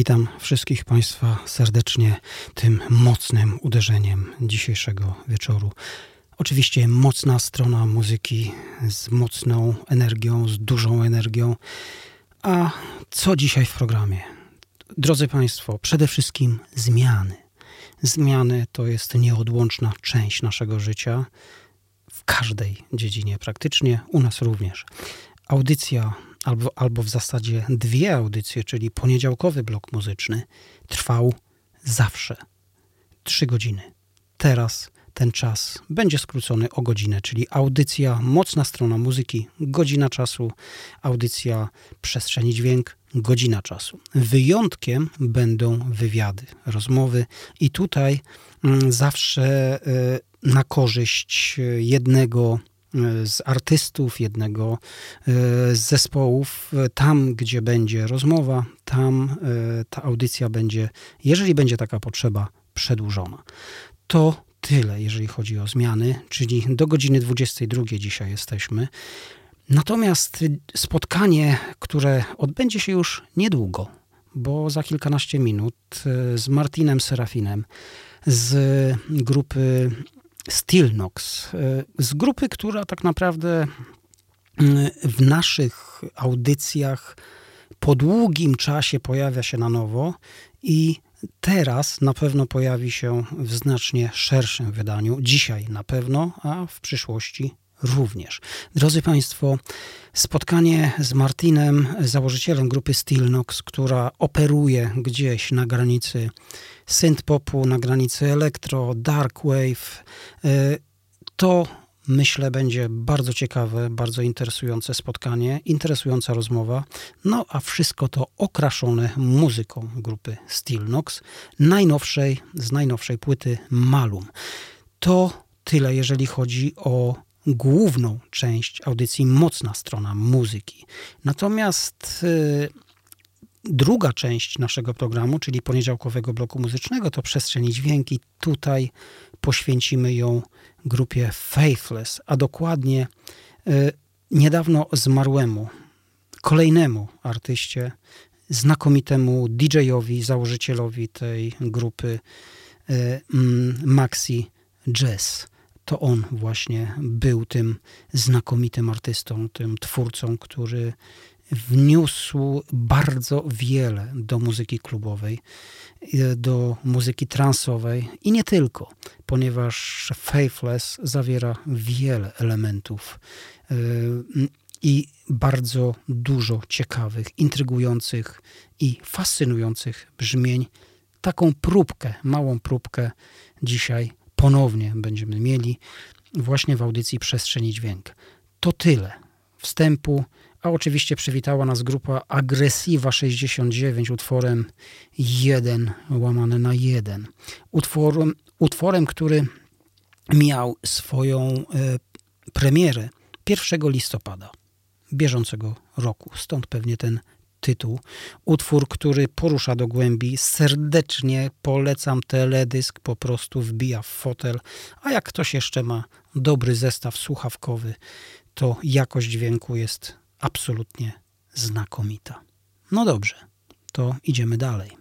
Witam wszystkich Państwa serdecznie tym mocnym uderzeniem dzisiejszego wieczoru. Oczywiście mocna strona muzyki z mocną energią, z dużą energią. A co dzisiaj w programie? Drodzy Państwo, przede wszystkim zmiany. Zmiany to jest nieodłączna część naszego życia w każdej dziedzinie, praktycznie u nas również. Audycja albo, albo w zasadzie dwie audycje, czyli poniedziałkowy blok muzyczny, trwał zawsze trzy godziny. Teraz ten czas będzie skrócony o godzinę, czyli audycja Mocna Strona Muzyki, godzina czasu, audycja Przestrzeni Dźwięk, godzina czasu. Wyjątkiem będą wywiady, rozmowy i tutaj mm, zawsze y, na korzyść jednego z artystów, jednego e, z zespołów. Tam, gdzie będzie rozmowa, tam e, ta audycja będzie, jeżeli będzie taka potrzeba, przedłużona. To tyle, jeżeli chodzi o zmiany, czyli do godziny 22 dzisiaj jesteśmy. Natomiast spotkanie, które odbędzie się już niedługo, bo za kilkanaście minut e, z Martinem Serafinem z grupy Stillnox, e, z grupy, która tak naprawdę mm, w naszych audycjach po długim czasie pojawia się na nowo i teraz na pewno pojawi się w znacznie szerszym wydaniu. Dzisiaj na pewno, a w przyszłości również. Drodzy Państwo, spotkanie z Martinem, założycielem grupy Stillnox, która operuje gdzieś na granicy synth-popu, na granicy elektro, dark wave, y, to myślę będzie bardzo ciekawe, bardzo interesujące spotkanie, interesująca rozmowa. No a wszystko to okraszone muzyką grupy Stillnox, najnowszej, z najnowszej płyty Malum. To tyle, jeżeli chodzi o główną część audycji, mocna strona muzyki. Natomiast y, druga część naszego programu, czyli poniedziałkowego bloku muzycznego, to przestrzeń dźwięki. Tutaj poświęcimy ją grupie Faithless, a dokładnie y, niedawno zmarłemu, kolejnemu artyście, znakomitemu DJ-owi, założycielowi tej grupy y, Maxi Jazz to on właśnie był tym znakomitym artystą, tym twórcą, który wniósł bardzo wiele do muzyki klubowej, do muzyki transowej i nie tylko, ponieważ Faithless zawiera wiele elementów y, i bardzo dużo ciekawych, intrygujących i fascynujących brzmień. Taką próbkę, małą próbkę dzisiaj ponownie będziemy mieli właśnie w audycji Przestrzeni Dźwięk. To tyle wstępu, a oczywiście przywitała nas grupa Agresiva 69 utworem 1 łamane na 1. Utworem, utworem który miał swoją e, premierę 1 listopada bieżącego roku. Stąd pewnie ten tytuł. Utwór, który porusza do głębi. Serdecznie polecam teledysk, po prostu wbija w fotel. A jak ktoś jeszcze ma dobry zestaw słuchawkowy, to jakość dźwięku jest absolutnie znakomita. No dobrze, to idziemy dalej.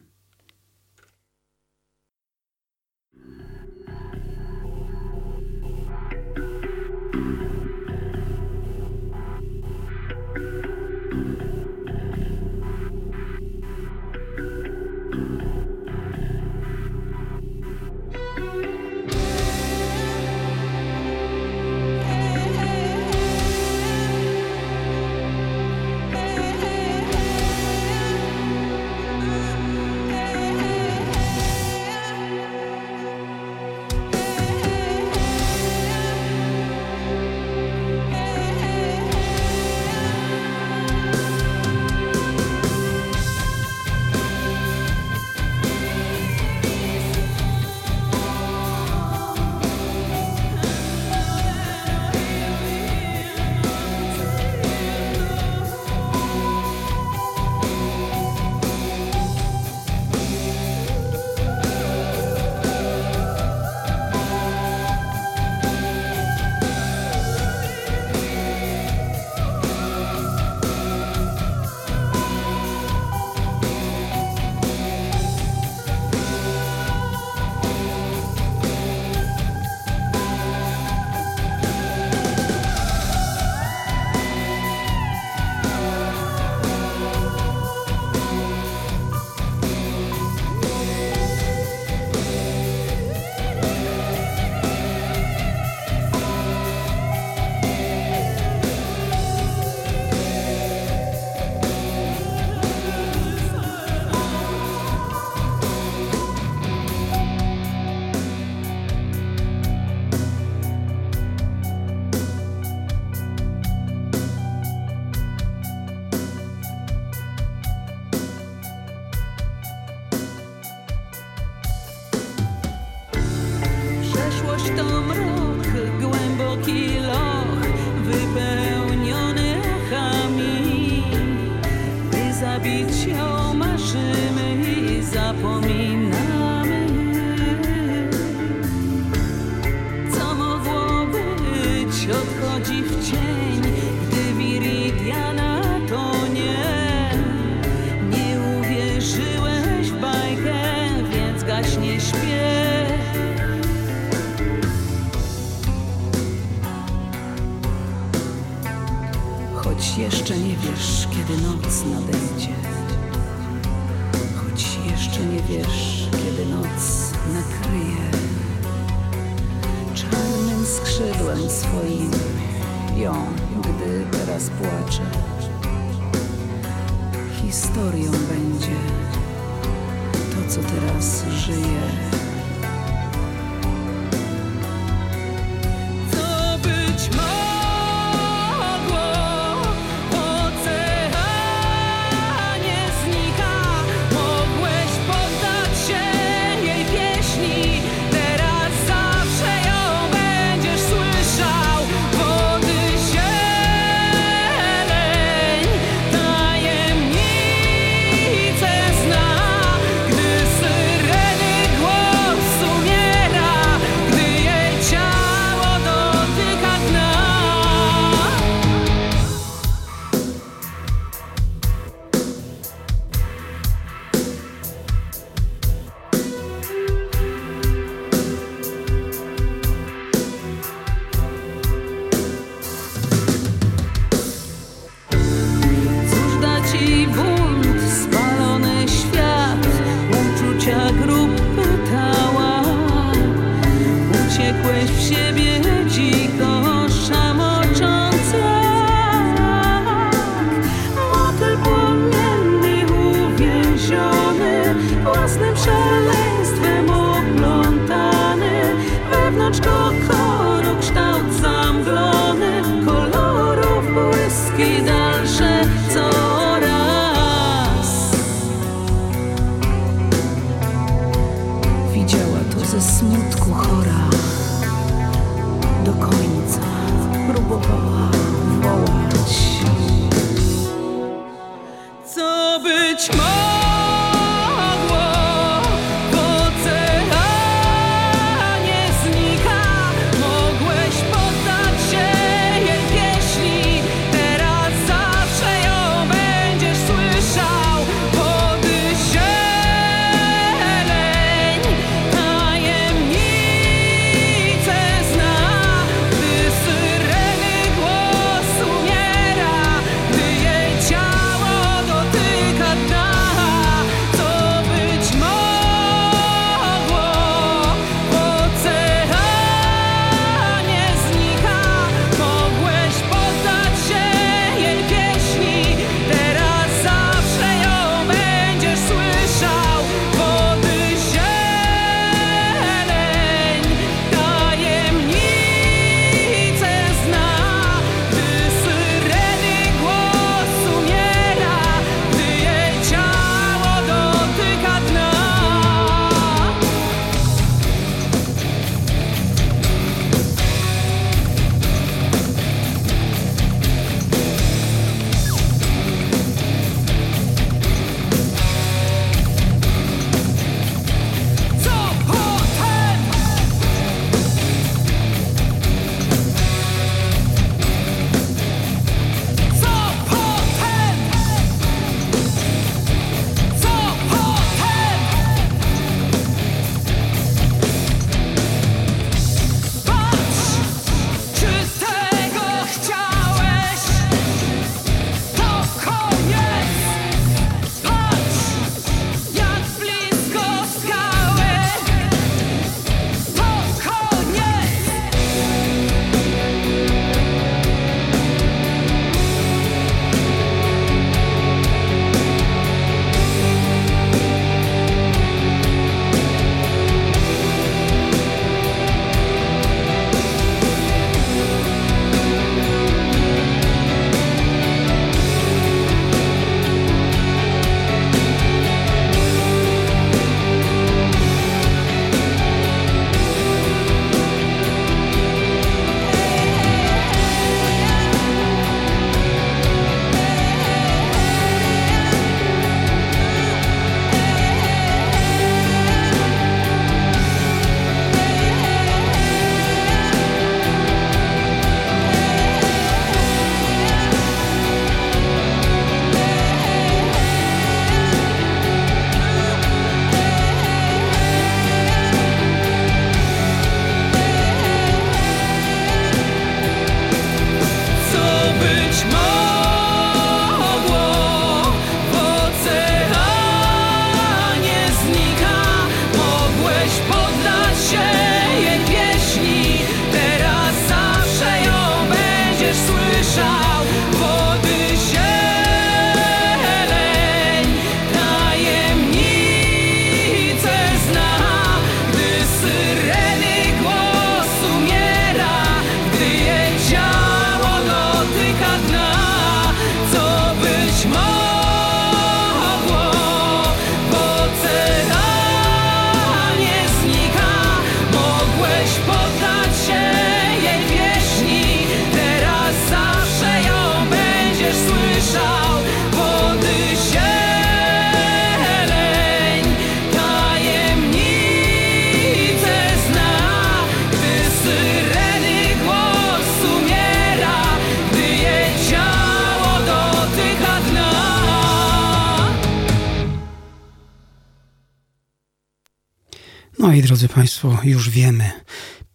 Drodzy Państwo, już wiemy,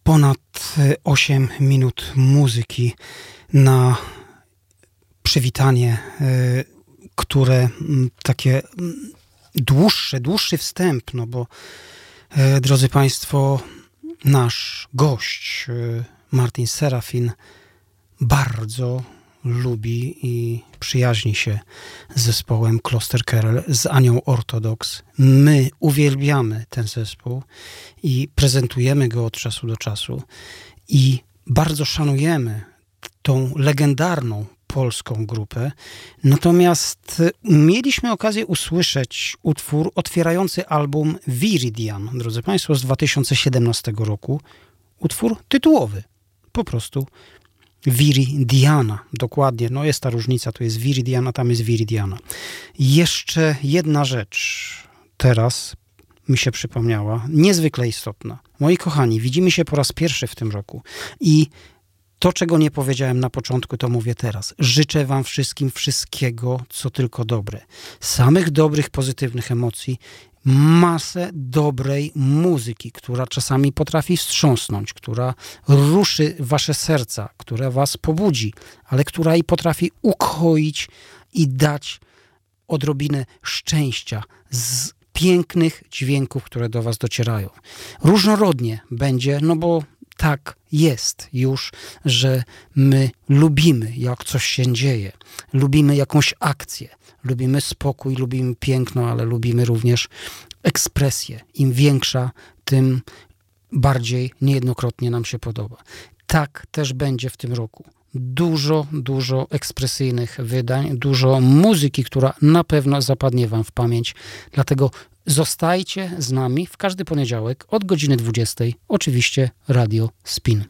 ponad 8 minut muzyki na przywitanie, e, które takie dłuższe, dłuższy wstęp, no bo e, drodzy Państwo, nasz gość e, Martin Serafin bardzo lubi i przyjaźni się z zespołem Kloster Kerel, z Anią Ortodoks. My uwielbiamy ten zespół i prezentujemy go od czasu do czasu i bardzo szanujemy tą legendarną polską grupę. Natomiast mieliśmy okazję usłyszeć utwór otwierający album Viridian, drodzy Państwo, z 2017 roku. Utwór tytułowy, po prostu Viridiana, dokładnie. No jest ta różnica, tu jest Viridiana, tam jest Viridiana. Jeszcze jedna rzecz teraz mi się przypomniała, niezwykle istotna. Moi kochani, widzimy się po raz pierwszy w tym roku i to, czego nie powiedziałem na początku, to mówię teraz. Życzę Wam wszystkim wszystkiego, co tylko dobre. Samych dobrych, pozytywnych emocji, masę dobrej muzyki, która czasami potrafi wstrząsnąć, która ruszy Wasze serca, która Was pobudzi, ale która i potrafi ukoić i dać odrobinę szczęścia z pięknych dźwięków, które do Was docierają. Różnorodnie będzie, no bo tak jest już, że my lubimy, jak coś się dzieje, lubimy jakąś akcję, lubimy spokój, lubimy piękno, ale lubimy również ekspresję. Im większa, tym bardziej niejednokrotnie nam się podoba. Tak też będzie w tym roku. Dużo, dużo ekspresyjnych wydań, dużo muzyki, która na pewno zapadnie Wam w pamięć. Dlatego Zostajcie z nami w każdy poniedziałek od godziny 20. Oczywiście Radio Spin.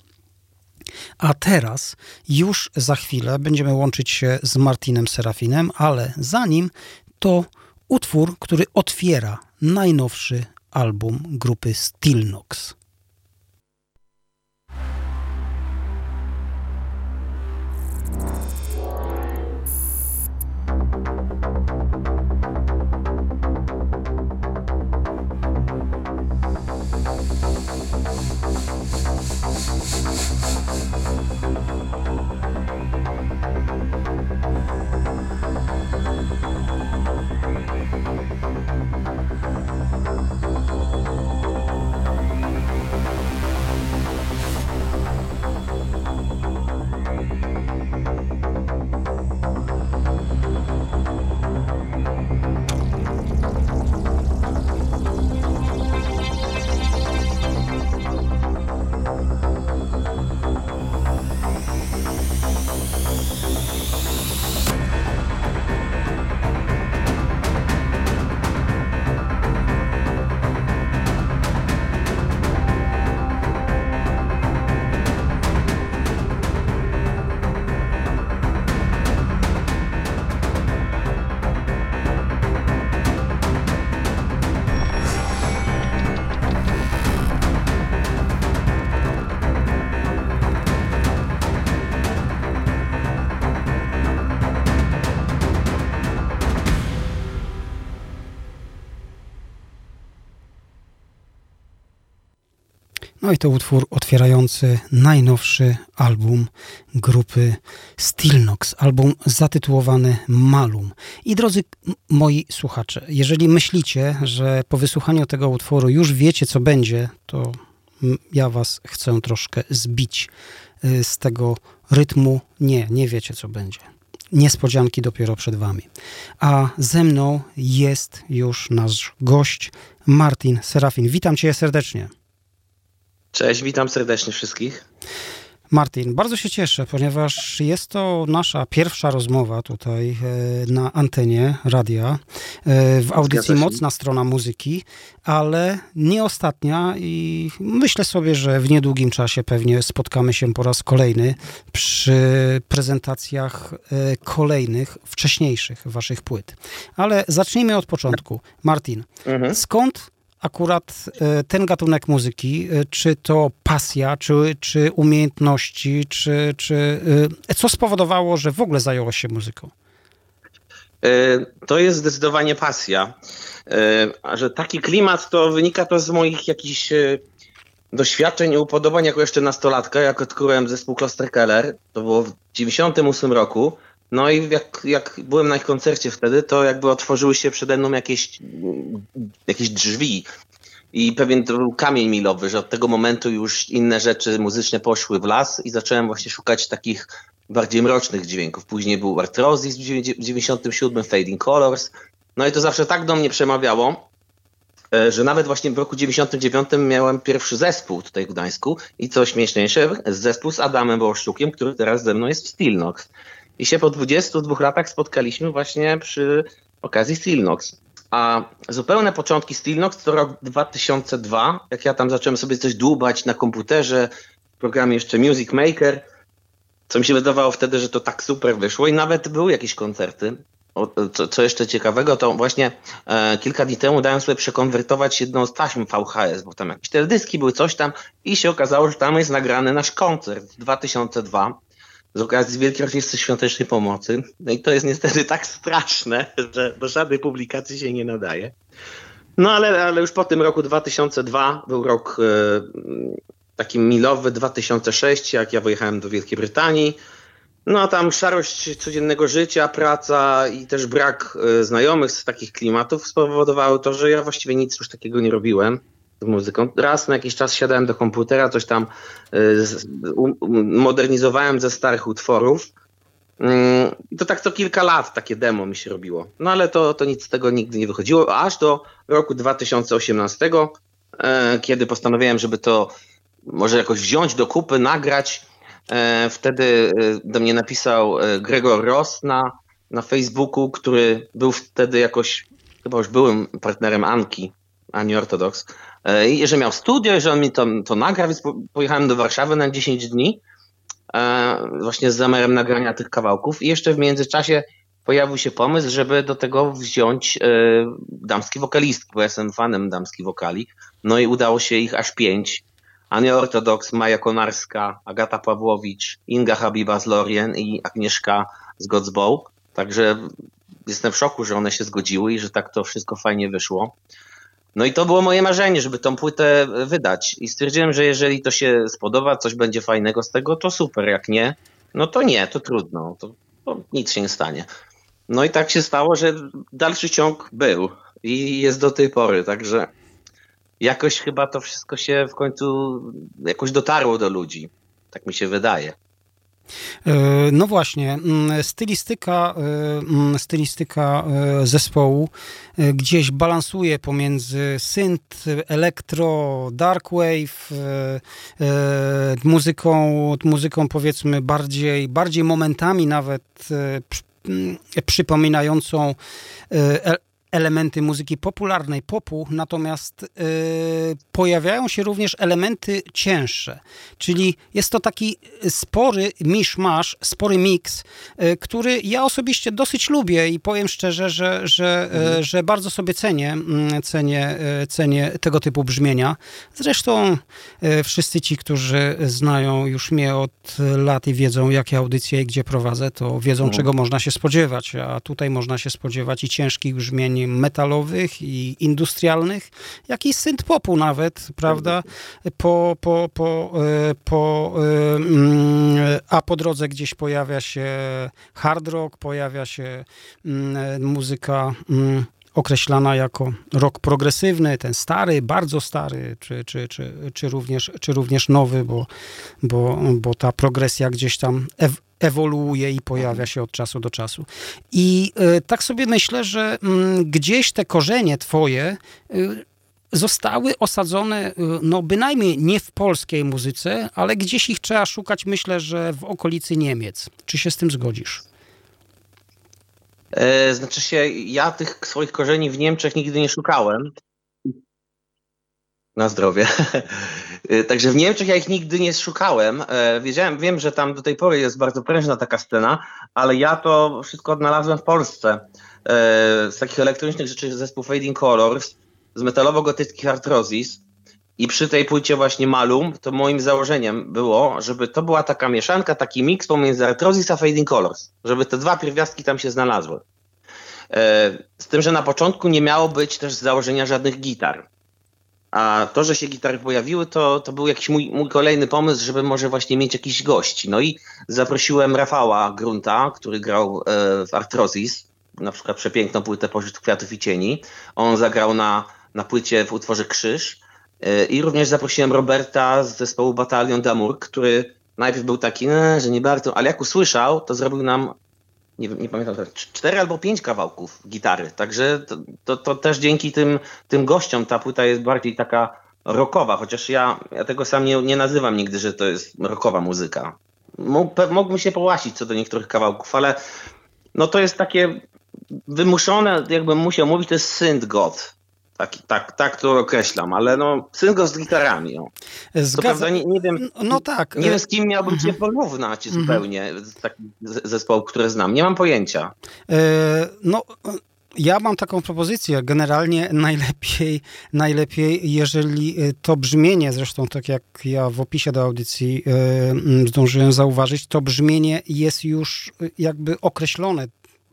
A teraz już za chwilę będziemy łączyć się z Martinem Serafinem, ale zanim to utwór, który otwiera najnowszy album grupy Stillnox. No i to utwór otwierający najnowszy album grupy Stillnox, album zatytułowany Malum. I drodzy moi słuchacze, jeżeli myślicie, że po wysłuchaniu tego utworu już wiecie, co będzie, to ja was chcę troszkę zbić y, z tego rytmu. Nie, nie wiecie, co będzie. Niespodzianki dopiero przed wami. A ze mną jest już nasz gość, Martin Serafin. Witam cię serdecznie. Cześć, witam serdecznie wszystkich. Martin, bardzo się cieszę, ponieważ jest to nasza pierwsza rozmowa tutaj e, na antenie radia e, w audycji Mocna Strona Muzyki, ale nie ostatnia i myślę sobie, że w niedługim czasie pewnie spotkamy się po raz kolejny przy prezentacjach e, kolejnych, wcześniejszych waszych płyt. Ale zacznijmy od początku. Martin, mhm. skąd akurat e, ten gatunek muzyki, e, czy to pasja, czy, czy umiejętności, czy, czy e, co spowodowało, że w ogóle zająłeś się muzyką? To jest zdecydowanie pasja. A że taki klimat to wynika to z moich jakichś doświadczeń i upodobań jako jeszcze nastolatka, jak odkryłem zespół Kloster Keller. To było w 98 roku. No i jak, jak byłem na ich koncercie wtedy, to jakby otworzyły się przede mną jakieś, jakieś drzwi i pewien to był kamień milowy, że od tego momentu już inne rzeczy muzyczne poszły w las i zacząłem właśnie szukać takich bardziej mrocznych dźwięków. Później był Arthrosis w 97, Fading Colors. No i to zawsze tak do mnie przemawiało, e, że nawet właśnie w roku 99 miałem pierwszy zespół tutaj w Gdańsku i co śmieszniejsze, zespół z Adamem Wołszczukiem, który teraz ze mną jest w Stilnox. I się po 22 latach spotkaliśmy właśnie przy okazji Stilnox. A zupełne początki Stilnox to rok 2002, jak ja tam zacząłem sobie coś dłubać na komputerze, w programie jeszcze Music Maker, co mi się wydawało wtedy, że to tak super wyszło i nawet były jakieś koncerty. Co, co, jeszcze ciekawego, to właśnie e, kilka dni temu dałem sobie przekonwertować jedną z taśm VHS, bo tam jakieś teledyski były, coś tam i się okazało, że tam jest nagrany nasz koncert 2002 z okazji Wielkiej Orkiestry Świątecznej Pomocy. No i to jest niestety tak straszne, że do żadnej publikacji się nie nadaje. No ale, ale już po tym roku 2002 był rok e, taki milowy, 2006, jak ja wyjechałem do Wielkiej Brytanii. No a tam szarość codziennego życia, praca i też brak e, znajomych z takich klimatów spowodowały to, że ja właściwie nic już takiego nie robiłem muzyką. Raz na jakiś czas siadałem do komputera, coś tam y, modernizowałem ze starych utworów. Mm, I to tak co kilka lat takie demo mi się robiło. No ale to, to nic z tego nigdy nie wychodziło, aż do roku 2018, e, kiedy postanowiłem, żeby to może jakoś wziąć do kupy, nagrać. E, wtedy e, do mnie napisał Gregor Ross na, na Facebooku, który był wtedy jakoś, chyba już byłym partnerem Anki, Ani Ortodoks. E, i że miał studio, że on mi to, to nagra, więc pojechałem do Warszawy na 10 dni e, właśnie z zamiarem nagrania tych kawałków i jeszcze w międzyczasie pojawił się pomysł, żeby do tego wziąć e, damski wokalistki, bo jestem fanem damskich wokali. No i udało się ich aż pięć. Ania Ortodoks, Maja Konarska, Agata Pawłowicz, Inga Habiba z Lorien i Agnieszka z Godzbow. Także jestem w szoku, że one się zgodziły i że tak to wszystko fajnie wyszło. No i to było moje marzenie, żeby tą płytę wydać. I stwierdziłem, że jeżeli to się spodoba, coś będzie fajnego z tego, to super. Jak nie, no to nie, to trudno. To, to nic się nie stanie. No i tak się stało, że dalszy ciąg był i jest do tej pory, także jakoś chyba to wszystko się w końcu jakoś dotarło do ludzi. Tak mi się wydaje. E, no właśnie, mm, stylistyka, e, mm, stylistyka e, zespołu gdzieś balansuje pomiędzy synth, elektro, darkwave, muzyką, muzyką powiedzmy bardziej, bardziej momentami nawet mm, przypominającą elementy muzyki popularnej, popu, natomiast y, pojawiają się również elementy cięższe, czyli jest to taki spory misz-masz, spory miks, y, który ja osobiście dosyć lubię i powiem szczerze, że, że, y, mhm. że bardzo sobie cenię, mm, cenię, cenię tego typu brzmienia. Zresztą wszyscy ci, którzy znają już mnie od lat i wiedzą, jakie audycje i gdzie prowadzę, to wiedzą, mhm. czego można się spodziewać, a tutaj można się spodziewać i ciężkich brzmień metalowych i industrialnych, jak i synth-popu nawet, prawda? Po, po, po, e, po, e, mm, a po drodze gdzieś pojawia się hard rock, pojawia się mm, muzyka mm, określana jako rok progresywny, ten stary, bardzo stary, czy, czy, czy, czy, również, czy również nowy, bo, bo, bo ta progresja gdzieś tam ewoluuje i pojawia się od czasu do czasu. I y, tak sobie myślę, że y, gdzieś te korzenie twoje y, zostały osadzone, no bynajmniej nie w polskiej muzyce, ale gdzieś ich trzeba szukać, myślę, że w okolicy Niemiec. Czy się z tym zgodzisz? E, znaczy się, ja tych swoich korzeni w Niemczech nigdy nie szukałem. Na zdrowie. E, także w Niemczech ja ich nigdy nie szukałem. E, wiedziałem, wiem, że tam do tej pory jest bardzo prężna taka scena, ale ja to wszystko odnalazłem w Polsce. Z takich elektronicznych rzeczy zespół Fading Colors, z metalowo-gotyckich Arthrosis, i przy tej płycie właśnie Malum, to moim założeniem było, żeby to była taka mieszanka, taki miks pomiędzy Arthrosis a Fading Colors, żeby te dwa pierwiastki tam się znalazły. Z tym, że na początku nie miało być też z założenia żadnych gitar. A to, że się gitary pojawiły, to, to był jakiś mój, mój kolejny pomysł, żeby może właśnie mieć jakiś gości. No i zaprosiłem Rafała Grunta, który grał w Arthrosis, na przykład przepiękną płytę Pożyt Kwiatów i Cieni. On zagrał na, na płycie w utworze Krzyż. I również zaprosiłem Roberta z zespołu Batalion Damur, który najpierw był taki, e, że nie bardzo, ale jak usłyszał, to zrobił nam, nie, nie pamiętam, cztery albo pięć kawałków gitary. Także to, to, to, też dzięki tym, tym gościom ta płyta jest bardziej taka rockowa, chociaż ja, ja tego sam nie, nie nazywam nigdy, że to jest rockowa muzyka. Mógłbym się połasić co do niektórych kawałków, ale no to jest takie wymuszone, jakbym musiał mówić, to jest synth god. Tak, tak, tak to określam, ale no, syn z gitarami. No. Zgadza... prawda, nie, nie, wiem, no tak. nie wiem, z kim miałbym mhm. się porównać mhm. zupełnie z takich zespołów, które znam. Nie mam pojęcia. E, no, ja mam taką propozycję. Generalnie najlepiej, najlepiej, jeżeli e, to brzmienie, zresztą tak jak ja w opisie do audycji e, zdążyłem zauważyć, to brzmienie jest już e, jakby określone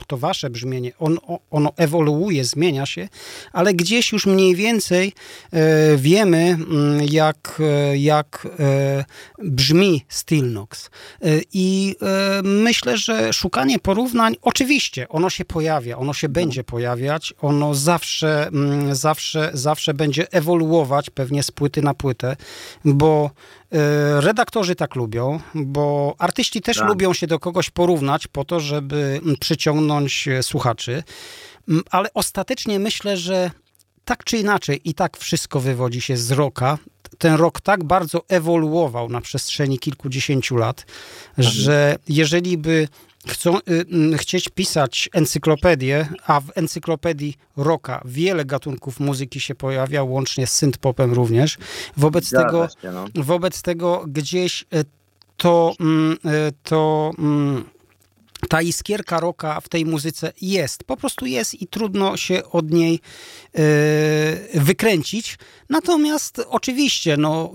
to wasze brzmienie, on, ono ewoluuje, zmienia się, ale gdzieś już mniej więcej e, wiemy, mm, jak, e, jak e, brzmi Stilnox. E, I e, myślę, że szukanie porównań, oczywiście, ono się pojawia, ono się będzie pojawiać, ono zawsze, mm, zawsze, zawsze będzie ewoluować pewnie z płyty na płytę, bo redaktorzy tak lubią, bo artyści też tak. lubią się do kogoś porównać po to, żeby przyciągnąć e, słuchaczy, ale ostatecznie myślę, że tak czy inaczej i tak wszystko wywodzi się z roka. Ten rok tak bardzo ewoluował na przestrzeni kilkudziesięciu lat, mhm. że jeżeli by chcą y, chcieć pisać encyklopedię, a w encyklopedii Roka wiele gatunków muzyki się pojawia, łącznie z synthpopem również. Wobec tego, się, no. wobec tego gdzieś y, to, y, to ta iskierka roka w tej muzyce jest. Po prostu jest i trudno się od niej wykręcić. Natomiast oczywiście, no,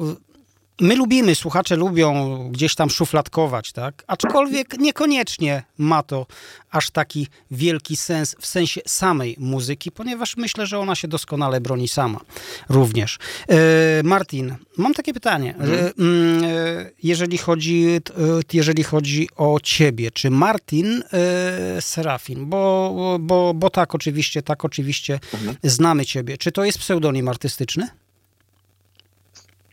My lubimy, słuchacze lubią gdzieś tam szufladkować, tak? Aczkolwiek niekoniecznie ma to aż taki wielki sens w sensie samej muzyki, ponieważ myślę, że ona się doskonale broni sama również. E, Martin, mam takie pytanie. E, mhm. E, jeżeli, chodzi, e, jeżeli chodzi o ciebie, czy Martin e, Serafin, bo, bo, bo tak oczywiście, tak oczywiście mhm. znamy ciebie. Czy to jest pseudonim artystyczny?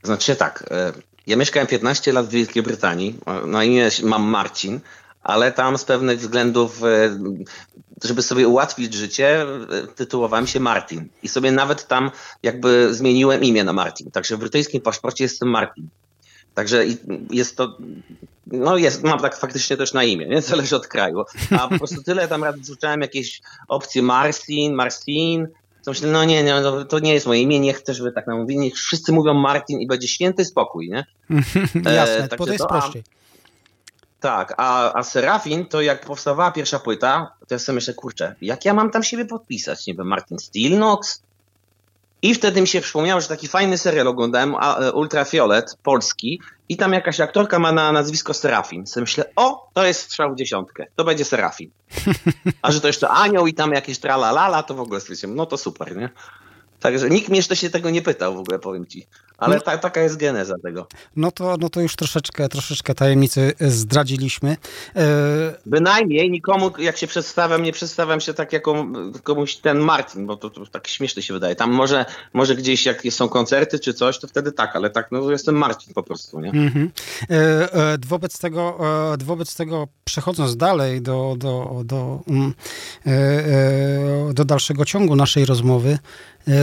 Znaczy tak, e, ja mieszkałem 15 lat w Wielkiej Brytanii, na imię mam Marcin, ale tam z pewnych względów, e, żeby sobie ułatwić życie, e, tytułowałem się Martin. I sobie nawet tam jakby zmieniłem imię na Martin. Także w brytyjskim paszporcie jestem Martin. Także jest to, no jest, mam tak faktycznie też na imię, nie? Zależy od kraju. A po prostu tyle tam razy słyszałem jakieś opcje Marcin, Marcin, to myślę, no nie, nie, no, to nie jest moje imię, nie chcę, żeby tak nam mówili. Niech wszyscy mówią Martin i będzie święty spokój, nie? Jasne, e, to jest prościej. Tak, a, a Serafin, to jak powstawała pierwsza płyta, to ja sobie myślę, kurczę, jak ja mam tam siebie podpisać? Nie wiem, Martin Stilnox? I wtedy mi się przypomniało, że taki fajny serial oglądałem, e, Ultrafiolet, polski, i tam jakaś aktorka ma na nazwisko Serafin. Sobie myślę, o, to jest strzał w dziesiątkę, to będzie Serafin. A że to jeszcze anioł i tam jakieś tralalala, to w ogóle stwierdziłem, no to super, nie? Także nikt mnie jeszcze się tego nie pytał w ogóle, powiem ci. Ale no, ta, taka jest geneza tego. No to, no to już troszeczkę, troszeczkę tajemnicy zdradziliśmy. E... Bynajmniej nikomu, jak się przedstawiam, nie przedstawiam się tak jako komuś ten Martin, bo to, to tak śmieszne się wydaje. Tam może, może gdzieś jak są koncerty czy coś, to wtedy tak, ale tak, no jestem Martin po prostu, nie? Mm-hmm. E, e, wobec, tego, wobec tego przechodząc dalej do, do, do, e, do dalszego ciągu naszej rozmowy,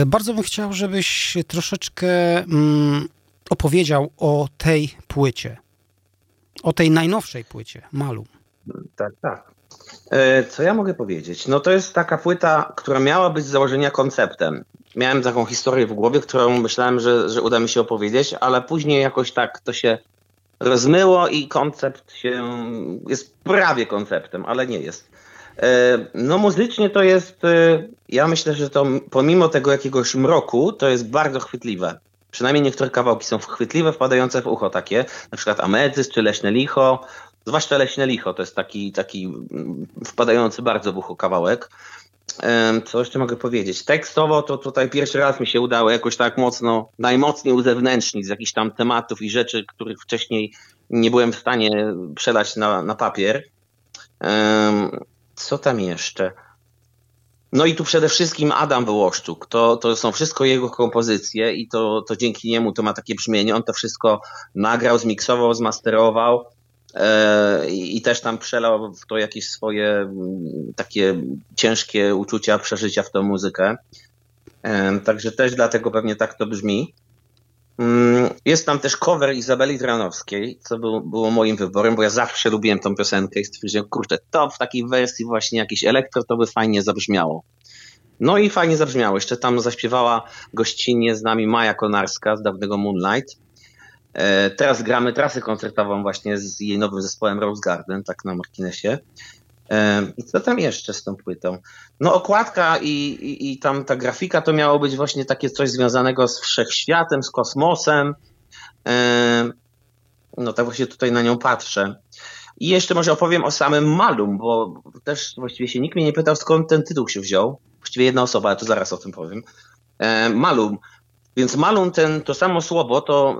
bardzo bym chciał, żebyś troszeczkę mm, opowiedział o tej płycie. O tej najnowszej płycie, Malu. Tak, tak. E, co ja mogę powiedzieć? No to jest taka płyta, która miała być z założenia konceptem. Miałem taką historię w głowie, którą myślałem, że, że uda mi się opowiedzieć, ale później jakoś tak to się rozmyło i koncept się jest prawie konceptem, ale nie jest. E, no muzycznie to jest, e, ja myślę, że to pomimo tego jakiegoś mroku, to jest bardzo chwytliwe. Przynajmniej niektóre kawałki są chwytliwe, wpadające w ucho takie, na przykład Ametyz czy Leśne Licho, zwłaszcza Leśne Licho to jest taki, taki wpadający bardzo w ucho kawałek. Co jeszcze mogę powiedzieć? Tekstowo to tutaj pierwszy raz mi się udało jakoś tak mocno, najmocniej uzewnętrznić z jakichś tam tematów i rzeczy, których wcześniej nie byłem w stanie przelać na, na papier. Co tam jeszcze? No i tu przede wszystkim Adam Wołoszczuk. To, to są wszystko jego kompozycje i to, to dzięki niemu to ma takie brzmienie. On to wszystko nagrał, zmiksował, zmasterował e, i też tam przelał w to jakieś swoje mm, takie ciężkie uczucia, przeżycia w tą muzykę. E, także też dlatego pewnie tak to brzmi. Mm, jest tam też cover Izabeli Dranowskiej, co był, było moim wyborem, bo ja zawsze lubiłem tą piosenkę i stwierdziłem, kurczę, to w takiej wersji właśnie jakiś elektro, to by fajnie zabrzmiało. No i fajnie zabrzmiało. Jeszcze tam zaśpiewała gościnnie z nami Maja Konarska z dawnego Moonlight. E, teraz gramy trasę koncertową właśnie z jej nowym zespołem Rose Garden, tak na marginesie. I co tam jeszcze z tą płytą? No okładka i, i, i tam ta grafika to miało być właśnie takie coś związanego z wszechświatem, z kosmosem. No tak właśnie tutaj na nią patrzę. I jeszcze może opowiem o samym Malum, bo też właściwie się nikt mnie nie pytał, skąd ten tytuł się wziął. Właściwie jedna osoba, ale to zaraz o tym powiem. Malum. Więc Malum, ten, to samo słowo, to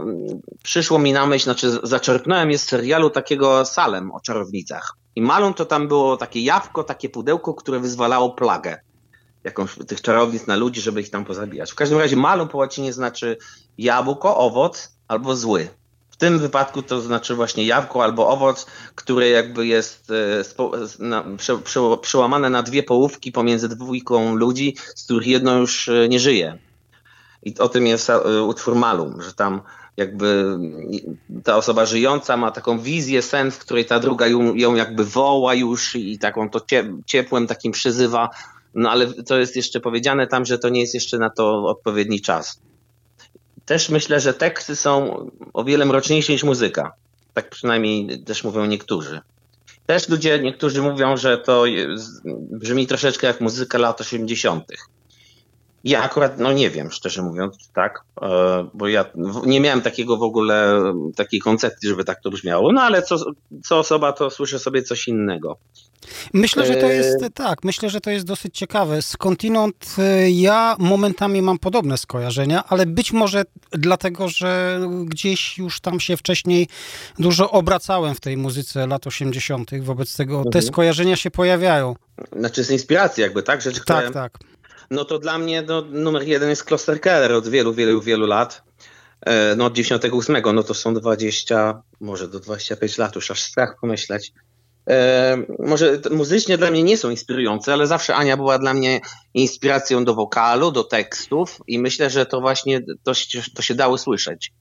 przyszło mi na myśl, znaczy zaczerpnąłem je z serialu takiego Salem o czarownicach. I malą to tam było takie jawko, takie pudełko, które wyzwalało plagę jakąś tych czarownic na ludzi, żeby ich tam pozabijać. W każdym razie malum po łacinie znaczy jabłko, owoc albo zły. W tym wypadku to znaczy właśnie jabłko albo owoc, które jakby jest e, przełamane na dwie połówki pomiędzy dwójką ludzi, z których jedno już e, nie żyje. I o tym jest e, utwór Malum, że tam jakby ta osoba żyjąca ma taką wizję, sen, w której ta druga ją, ją jakby woła już i taką to ciepłem takim przyzywa. No ale to jest jeszcze powiedziane tam, że to nie jest jeszcze na to odpowiedni czas. Też myślę, że teksty są o wiele mroczniejsze niż muzyka. Tak przynajmniej też mówią niektórzy. Też ludzie, niektórzy mówią, że to brzmi troszeczkę jak muzyka lat 80. Ja akurat, no nie wiem, szczerze mówiąc, tak, e, bo ja nie miałem takiego w ogóle, takiej koncepcji, żeby tak to brzmiało, no ale co, co osoba, to słyszę sobie coś innego. Myślę, że to e, jest, tak, myślę, że to jest dosyć ciekawe. Skądinąd e, ja momentami mam podobne skojarzenia, ale być może dlatego, że gdzieś już tam się wcześniej dużo obracałem w tej muzyce lat 80., wobec tego mhm. te skojarzenia się pojawiają. Znaczy z inspiracji jakby, tak? Rzecz, tak, które... tak no to dla mnie no, numer jeden jest Kloster Keller od wielu, wielu, wielu lat. E, no od 98, no to są 20, może do 25 lat, już aż strach pomyśleć. E, może muzycznie dla mnie nie są inspirujące, ale zawsze Ania była dla mnie inspiracją do wokalu, do tekstów i myślę, że to właśnie to, to się dało słyszeć.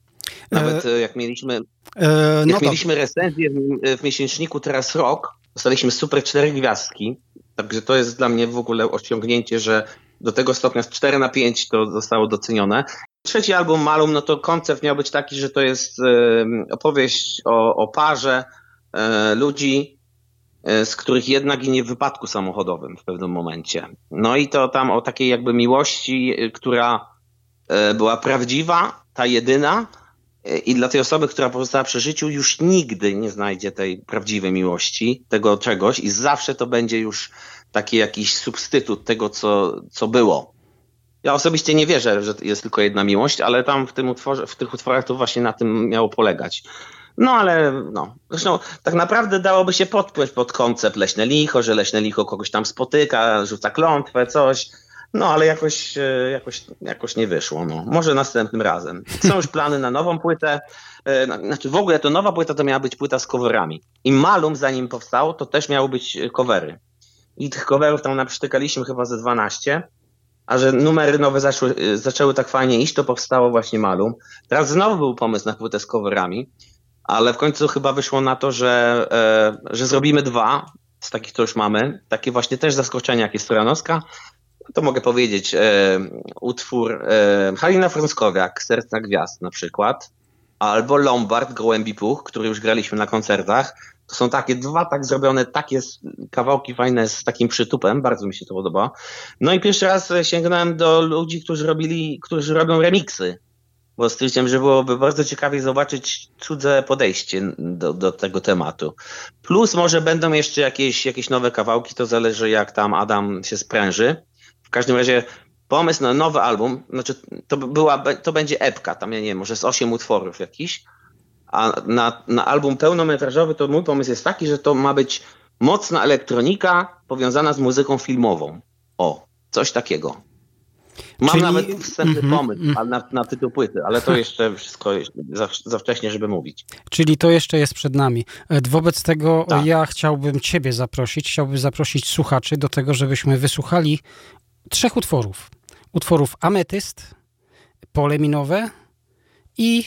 Nawet e, jak mieliśmy, e, no jak mieliśmy recenzję w, w miesięczniku Teraz Rok, dostaliśmy super cztery gwiazdki, także to jest dla mnie w ogóle osiągnięcie, że do tego stopnia z 4 na 5 to zostało docenione. Trzeci album Malum, no to koncept miał być taki, że to jest opowieść o, o parze e, ludzi, e, z których jedna ginie w wypadku samochodowym w pewnym momencie. No i to tam o takiej jakby miłości, e, która była prawdziwa, ta jedyna, i dla tej osoby, która pozostała przy życiu, już nigdy nie znajdzie tej prawdziwej miłości, tego czegoś, i zawsze to będzie już taki jakiś substytut tego, co, co było. Ja osobiście nie wierzę, że jest tylko jedna miłość, ale tam w, tym utworze, w tych utworach to właśnie na tym miało polegać. No ale no, zresztą tak naprawdę dałoby się podpłyć pod koncept leśne licho, że leśne licho kogoś tam spotyka, rzuca klątwę, coś. No ale jakoś, e, jakoś, jakoś nie wyszło. No. Może następnym razem. Są już plany na nową płytę. E, znaczy w ogóle to nowa płyta to miała być płyta z coverami. I Malum zanim powstało, to też miały być covery i tych coverów tam naprztykaliśmy chyba ze 12, a że numery nowe y, zaczęły tak fajnie iść, to powstało właśnie Malum. Teraz znowu był pomysł na płytę z coverami, ale w końcu chyba wyszło na to, że, e, że zrobimy dwa z takich, co już mamy. Takie właśnie też zaskoczenia, jak jest Stojanowska. To mogę powiedzieć, e, utwór e, Halina Frąckowiak, Serca Gwiazd na przykład, albo Lombard, Gołębi Puch, który już graliśmy na koncertach. To są takie dwa tak zrobione, takie kawałki fajne z takim przytupem, bardzo mi się to podoba. No i pierwszy raz sięgnąłem do ludzi, którzy robili, którzy robią remiksy, bo stwierdziłem, że byłoby bardzo ciekawie zobaczyć cudze podejście do, do tego tematu. Plus może będą jeszcze jakieś, jakieś nowe kawałki, to zależy jak tam Adam się spręży. każdym razie pomysł na nowy album, znaczy to, była, to będzie epka, tam ja nie wiem, może z 8 utworów jakiś, a na, na album pełnometrażowy to mój pomysł jest taki, że to ma być mocna elektronika powiązana z muzyką filmową. O, coś takiego. Mam Czyli... nawet wstępny mm -hmm, pomysł mm. na, na tytuł płyty, ale to jeszcze wszystko za, za, wcześnie, żeby mówić. Czyli to jeszcze jest przed nami. E, wobec tego tak. ja chciałbym Ciebie zaprosić, chciałbym zaprosić słuchaczy do tego, żebyśmy wysłuchali trzech utworów. Utworów Ametyst, Pole Minowe i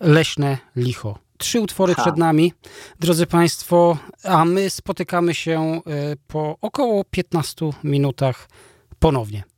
Leśne Licho. Trzy utwory ha. przed nami, drodzy Państwo, a my spotykamy się e, po około 15 minutach ponownie.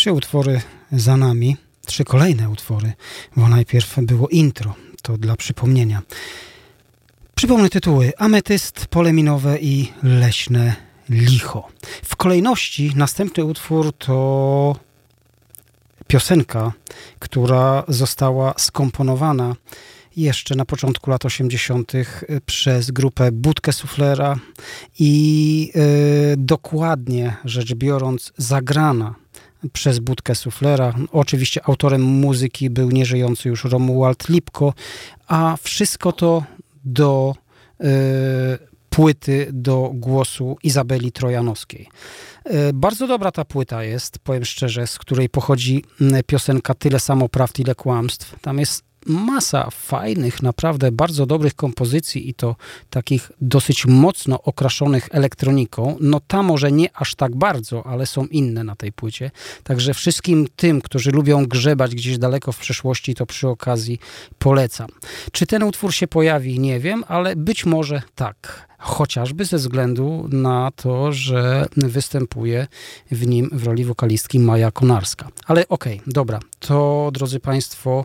Trzy utwory za nami, trzy kolejne utwory, bo najpierw było intro, to dla przypomnienia. Przypomnę tytuły: Ametyst, Pole minowe i Leśne licho. W kolejności następny utwór to piosenka, która została skomponowana jeszcze na początku lat 80. przez grupę Budkę Suflera i yy, dokładnie rzecz biorąc zagrana przez Budkę Suflera. Oczywiście autorem muzyki był nieżyjący już Romuald Lipko, a wszystko to do yy, płyty do głosu Izabeli Trojanowskiej. Bardzo dobra ta płyta jest, powiem szczerze, z której pochodzi piosenka Tyle samo prawd, ile kłamstw. Tam jest masa fajnych, naprawdę bardzo dobrych kompozycji i to takich dosyć mocno okraszonych elektroniką. No ta może nie aż tak bardzo, ale są inne na tej płycie. Także wszystkim tym, którzy lubią grzebać gdzieś daleko w przeszłości, to przy okazji polecam. Czy ten utwór się pojawi, nie wiem, ale być może tak chociażby ze względu na to, że występuje w nim w roli wokalistki Maja Konarska. Ale okej, okay, dobra, to drodzy Państwo,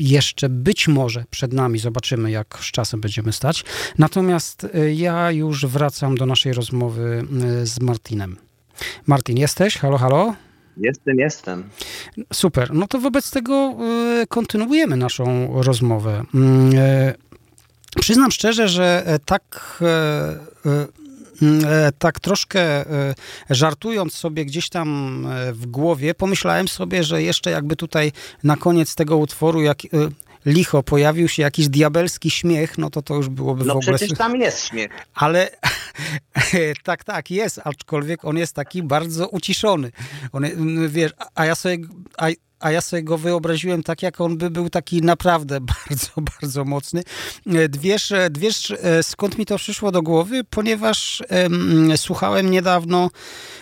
jeszcze być może przed nami zobaczymy, jak z czasem będziemy stać. Natomiast e, ja już wracam do naszej rozmowy e, z Martinem. Martin, jesteś? Halo, halo? Jestem, jestem. Super. No to wobec tego e, kontynuujemy naszą rozmowę. Mm, Przyznam szczerze, że e, tak e, e, tak troszkę żartując sobie gdzieś tam w głowie, pomyślałem sobie, że jeszcze jakby tutaj na koniec tego utworu, jak licho pojawił się jakiś diabelski śmiech, no to to już byłoby no w ogóle... No przecież tam jest śmiech. Ale tak, tak, jest, aczkolwiek on jest taki bardzo uciszony. On, wiesz, a ja sobie... A, a ja sobie go wyobraziłem tak, jak on by był taki naprawdę bardzo, bardzo mocny. Wiesz, wiesz skąd mi to przyszło do głowy? Ponieważ um, słuchałem niedawno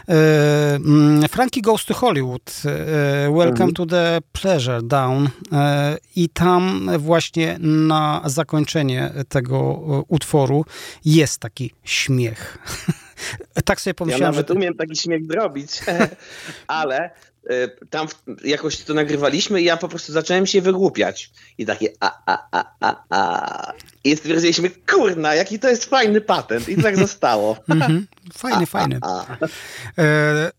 um, Frankie Goes to Hollywood, Welcome mhm. to the Pleasure Down i tam właśnie na zakończenie tego utworu jest taki śmiech. tak sobie pomyślałem, ja nawet że... umiem taki śmiech zrobić, ale E, tam jakoś to nagrywaliśmy i ja po prostu zacząłem się wygłupiać. I takie a, a, a, a, a. I stwierdziliśmy, kurna, jaki to jest fajny patent. I tak zostało. Mhm. Fajny, fajny. E,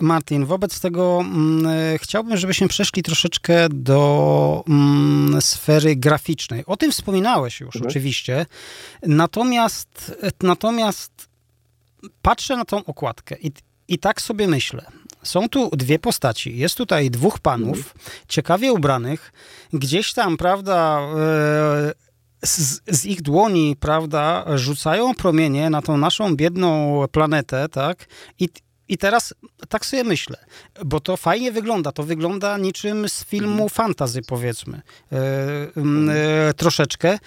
Martin, wobec tego mm, e, chciałbym, żebyśmy przeszli troszeczkę do mm, sfery graficznej. O tym wspominałeś już mhm. oczywiście. Natomiast, natomiast patrzę na tą okładkę i, i tak sobie myślę. Są tu dwie postaci. Jest tutaj dwóch panów, mhm. ciekawie ubranych. Gdzieś tam, prawda, e, z, z, ich dłoni, prawda, rzucają promienie na tą naszą biedną planetę, tak? I, i teraz tak sobie myślę, bo to fajnie wygląda. To wygląda niczym z filmu mhm. fantazy, powiedzmy. E, e, troszeczkę.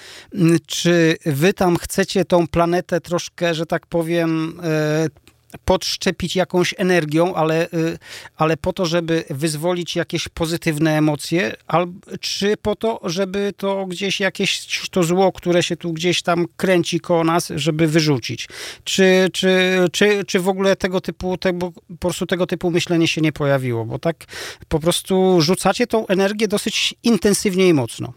Czy wy tam chcecie tą planetę troszkę, że tak powiem, e, podszczepić jakąś energią, ale, y, ale po to, żeby wyzwolić jakieś pozytywne emocje, czy po to, żeby to gdzieś jakieś to zło, które się tu gdzieś tam kręci koło nas, żeby wyrzucić. Czy, czy, czy, czy w ogóle tego typu, tego, po prostu tego typu myślenie się nie pojawiło, bo tak po prostu rzucacie tą energię dosyć intensywnie i mocno.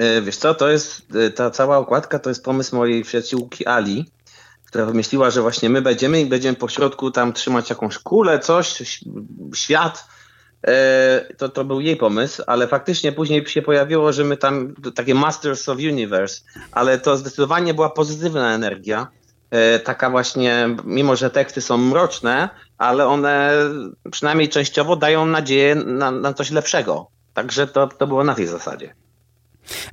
E, wiesz co, to jest, e, ta cała okładka to jest pomysł mojej przyjaciółki Ali, która wymyśliła, że właśnie my będziemy i będziemy po środku tam trzymać jakąś kulę, coś, świat. E, to, to był jej pomysł, ale faktycznie później się pojawiło, że my tam takie Masters of Universe, ale to zdecydowanie była pozytywna energia. E, taka właśnie, mimo że teksty są mroczne, ale one przynajmniej częściowo dają nadzieję na, na coś lepszego. Także to, to było na tej zasadzie.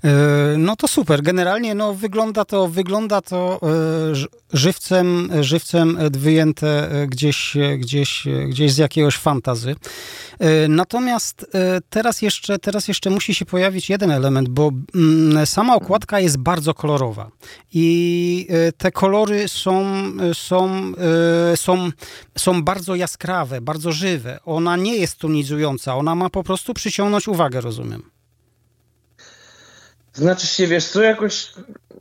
E, no to super. Generalnie no, wygląda to, wygląda to e, żywcem, żywcem wyjęte gdzieś, gdzieś, gdzieś z jakiegoś fantazy. E, natomiast teraz jeszcze, teraz jeszcze musi się pojawić jeden element, bo mm, sama okładka jest bardzo kolorowa i te kolory są, są, są, są bardzo jaskrawe, bardzo żywe. Ona nie jest tonizująca, ona ma po prostu przyciągnąć uwagę, rozumiem. Znaczy się, wiesz co, jakoś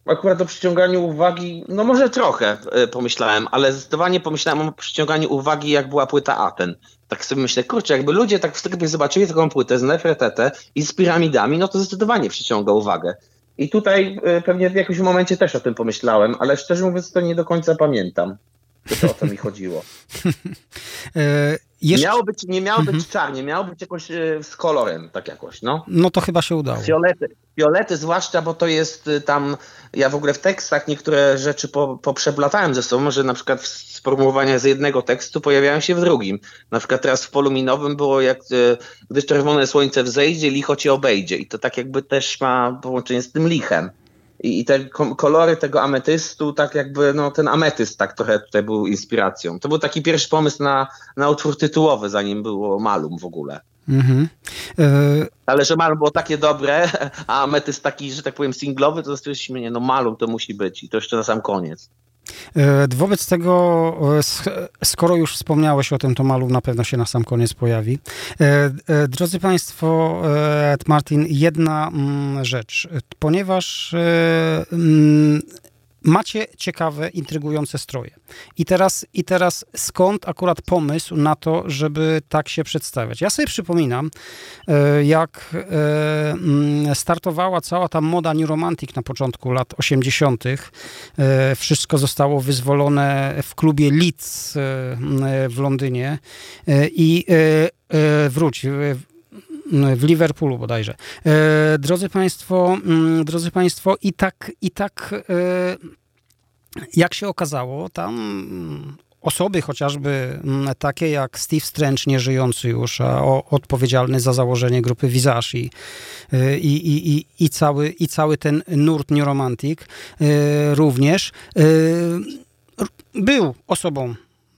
akurat o przyciąganiu uwagi, no może trochę e, pomyślałem, ale zdecydowanie pomyślałem o przyciąganiu uwagi, jak była płyta Aten. Tak sobie myślę, kurczę, jakby ludzie tak w sklepie zobaczyli taką płytę z Nefertete i z piramidami, no to zdecydowanie przyciąga uwagę. I tutaj e, pewnie w jakimś momencie też o tym pomyślałem, ale szczerze mówiąc to nie do końca pamiętam, to o co mi chodziło. Jeszcze... Miało być, nie miało być czarnie, miało być jakoś e, z kolorem, tak jakoś, no. No to chyba się udało. Fiolety, fiolety zwłaszcza, bo to jest y, tam, ja w ogóle w tekstach niektóre rzeczy po, poprzeplatałem ze sobą, że na przykład sformułowania z jednego tekstu pojawiają się w drugim. Na przykład teraz w polu minowym było jak, y, gdy czerwone słońce wzejdzie, licho cię obejdzie i to tak jakby też ma połączenie z tym lichem. I, i te kolory tego ametystu, tak jakby, no ten ametyst tak trochę tutaj był inspiracją. To był taki pierwszy pomysł na, na utwór tytułowy, zanim było Malum w ogóle. Mhm. E... Ale że Malum było takie dobre, a ametyst taki, że tak powiem, singlowy, to stwierdziliśmy, nie, no Malum to musi być i to jeszcze na sam koniec. E, wobec tego, e, skoro już wspomniałeś o tym, to Malu na pewno się na sam koniec pojawi. E, drodzy Państwo, Martin, jedna mm, rzecz. Ponieważ mm, macie ciekawe, intrygujące stroje. I teraz, I teraz skąd akurat pomysł na to, żeby tak się przedstawiać? Ja sobie przypominam, e, jak e, mm, startowała cała ta moda New Romantic na początku lat 80. E, wszystko zostało wyzwolone w klubie Leeds w Londynie i wróć, w Liverpoolu bodajże. E, drodzy Państwo, mm, drodzy Państwo, i tak, i tak e, jak się okazało, tam osoby chociażby mm, takie jak Steve Strange, nieżyjący już, a odpowiedzialny za założenie grupy Visage i, e, i, i, i, cały, i cały ten nurt New Romantic również był osobą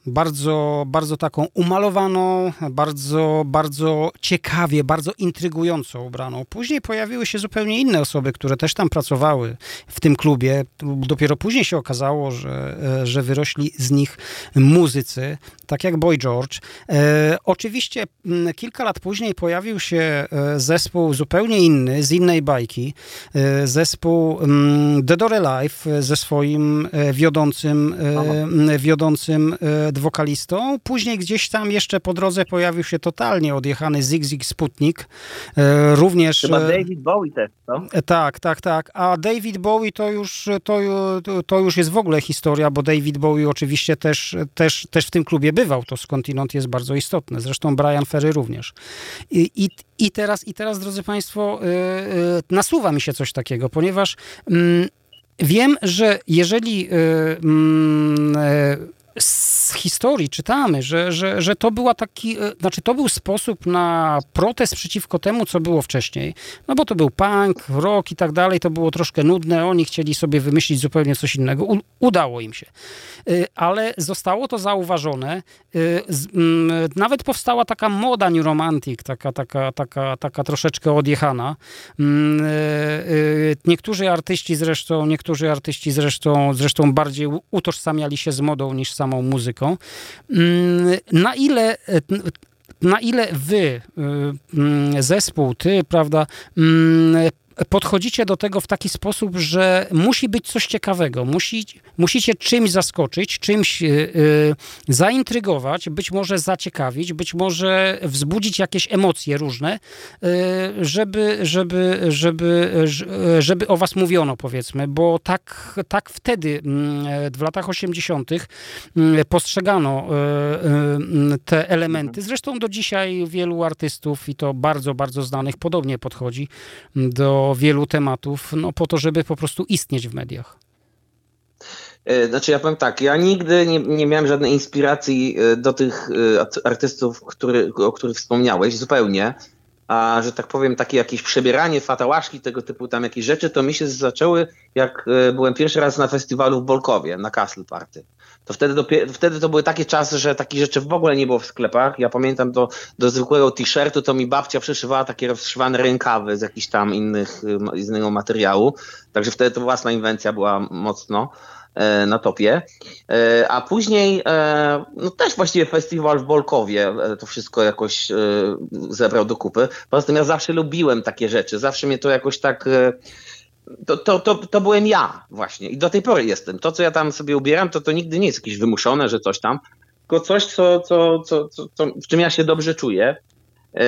bardzo, bardzo taką umalowaną, bardzo, bardzo ciekawie, bardzo intrygująco ubraną. Później pojawiły się zupełnie inne osoby, które też tam pracowały w tym klubie. Dopiero później się okazało, że, że wyrośli z nich muzycy, tak jak Boy George. E, oczywiście kilka lat później pojawił się e, zespół zupełnie inny, z innej bajki. E, zespół The Door Alive ze swoim e, wiodącym, e, wiodącym wokalistą. Później gdzieś tam jeszcze po drodze pojawił się totalnie odjechany Zig Zig Sputnik. E, również... Chyba e, David Bowie też, co? E, tak, tak, tak. A David Bowie to już, to, to już jest w ogóle historia, bo David Bowie oczywiście też, też, też w tym klubie bywał. To skądinąd jest bardzo istotne. Zresztą Brian Ferry również. I, i, i teraz, i teraz, drodzy Państwo, nasuwa mi się coś takiego, ponieważ mm, wiem, że jeżeli mm, z historii czytamy, że, że, że to była taki, e, znaczy to był sposób na protest przeciwko temu, co było wcześniej. No bo to był punk, rock i tak dalej, to było troszkę nudne, oni chcieli sobie wymyślić zupełnie coś innego. U, udało im się. E, ale zostało to zauważone. E, nawet powstała taka moda New Romantic, taka, taka, taka, taka troszeczkę odjechana. Niektórzy artyści zresztą, niektórzy artyści zresztą, zresztą bardziej utożsamiali się z modą niż sam samą muzyką. Mm, na ile na ile wy, y, mm, zespół, ty, prawda, mm, podchodzicie do tego w taki sposób, że musi być coś ciekawego, musi, musicie czymś zaskoczyć, czymś yy, zaintrygować, być może zaciekawić, być może wzbudzić jakieś emocje różne, yy, żeby, żeby, żeby, żeby o was mówiono, powiedzmy, bo tak, tak wtedy yy, w latach 80. Mm, postrzegano y, te elementy. Zresztą do dzisiaj wielu artystów i to bardzo, bardzo znanych podobnie podchodzi do wielu tematów, no po to, żeby po prostu istnieć w mediach. E, znaczy ja powiem tak, ja nigdy nie, nie miałem żadnej inspiracji e, do tych e, artystów, który, o których wspomniałeś, zupełnie. A że tak powiem, takie jakieś przebieranie, fatałaszki, tego typu tam jakieś rzeczy, to mi się zaczęły, jak byłem pierwszy raz na festiwalu w Bolkowie, na Castle Party to wtedy, dopiero, wtedy to były takie czasy, że takich rzeczy w ogóle nie było w sklepach. Ja pamiętam do, do zwykłego t-shirtu to mi babcia przyszywała takie rozszywane rękawy z jakichś tam innych, z innego materiału. Także wtedy to własna inwencja była mocno e, na topie. E, a później e, no też właściwie festiwal w Bolkowie to wszystko jakoś zebrał do kupy. Poza tym ja zawsze lubiłem takie rzeczy. Zawsze mnie to jakoś tak to, to, to, to byłem ja właśnie i do tej pory jestem. To, co ja tam sobie ubieram, to to nigdy nie jest jakieś wymuszone, że coś tam, tylko coś, co, co, co, co, co w czym ja się dobrze czuję. Yy,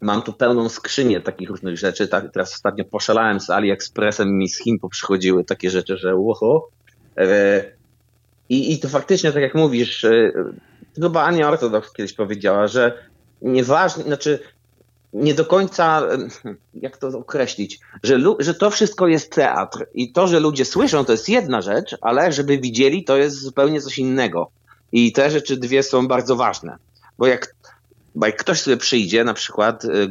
mam tu pełną skrzynię takich różnych rzeczy. Tak, teraz ostatnio poszalałem z AliExpressem mi z Chin przychodziły takie rzeczy, że uho. Yy, i, I to faktycznie, tak jak mówisz, yy, chyba Ania Ortodoks kiedyś powiedziała, że nieważne, znaczy nie do końca, jak to określić, że, że to wszystko jest teatr i to, że ludzie słyszą, to jest jedna rzecz, ale żeby widzieli, to jest zupełnie coś innego. I te rzeczy dwie są bardzo ważne, bo jak, bo jak ktoś sobie przyjdzie, na przykład y,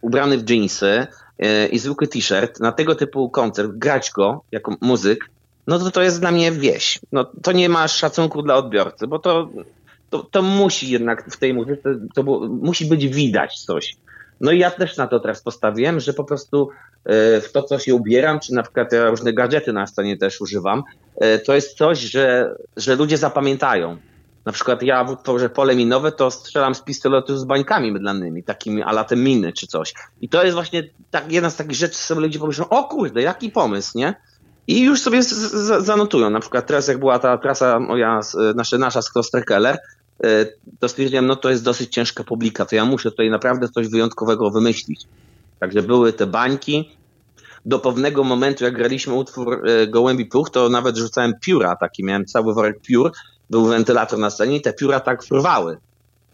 ubrany w jeansy y, i zwykły t-shirt, na tego typu koncert, grać go jako muzyk, no to to jest dla mnie wieś. No, to nie ma szacunku dla odbiorcy, bo to, to, to musi jednak w tej muzyce, to, to musi być widać coś. No i ja też na to teraz postawiłem, że po prostu e, w to, co się ubieram, czy na przykład ja różne gadżety na scenie też używam, e, to jest coś, że, że ludzie zapamiętają. Na przykład ja w utworze pole minowe to strzelam z pistoletu z bańkami mydlanymi, takimi alatem miny czy coś. I to jest właśnie tak, jedna z takich rzeczy, sobie ludzie pomyślą, o kurde, jaki pomysł, nie? I już sobie zanotują. Na przykład teraz jak była ta trasa moja, nasza, nasza z Klosterkeller, to stwierdziłem, no to jest dosyć ciężka publika, to ja muszę tutaj naprawdę coś wyjątkowego wymyślić. Także były te bańki. Do pewnego momentu, jak graliśmy utwór e, Gołębi Puch, to nawet rzucałem pióra, taki miałem cały worek piór, był wentylator na scenie i te pióra tak fruwały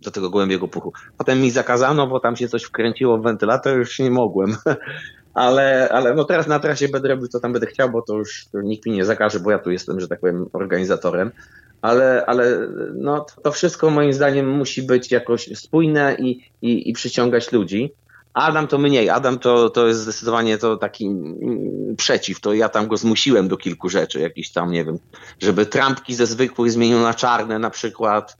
do tego gołębiego puchu. Potem mi zakazano, bo tam się coś wkręciło w wentylator, już nie mogłem. ale, ale no teraz na trasie będę robił, co tam będę chciał, bo to już nikt mi nie zakaże, bo ja tu jestem, że tak powiem, organizatorem ale, ale no, to wszystko moim zdaniem musi być jakoś spójne i, i, i przyciągać ludzi. Adam to mniej. Adam to, to jest zdecydowanie to taki mm, przeciw. To ja tam go zmusiłem do kilku rzeczy, jakiś tam, nie wiem, żeby trampki ze zwykłych zmienił na czarne na przykład.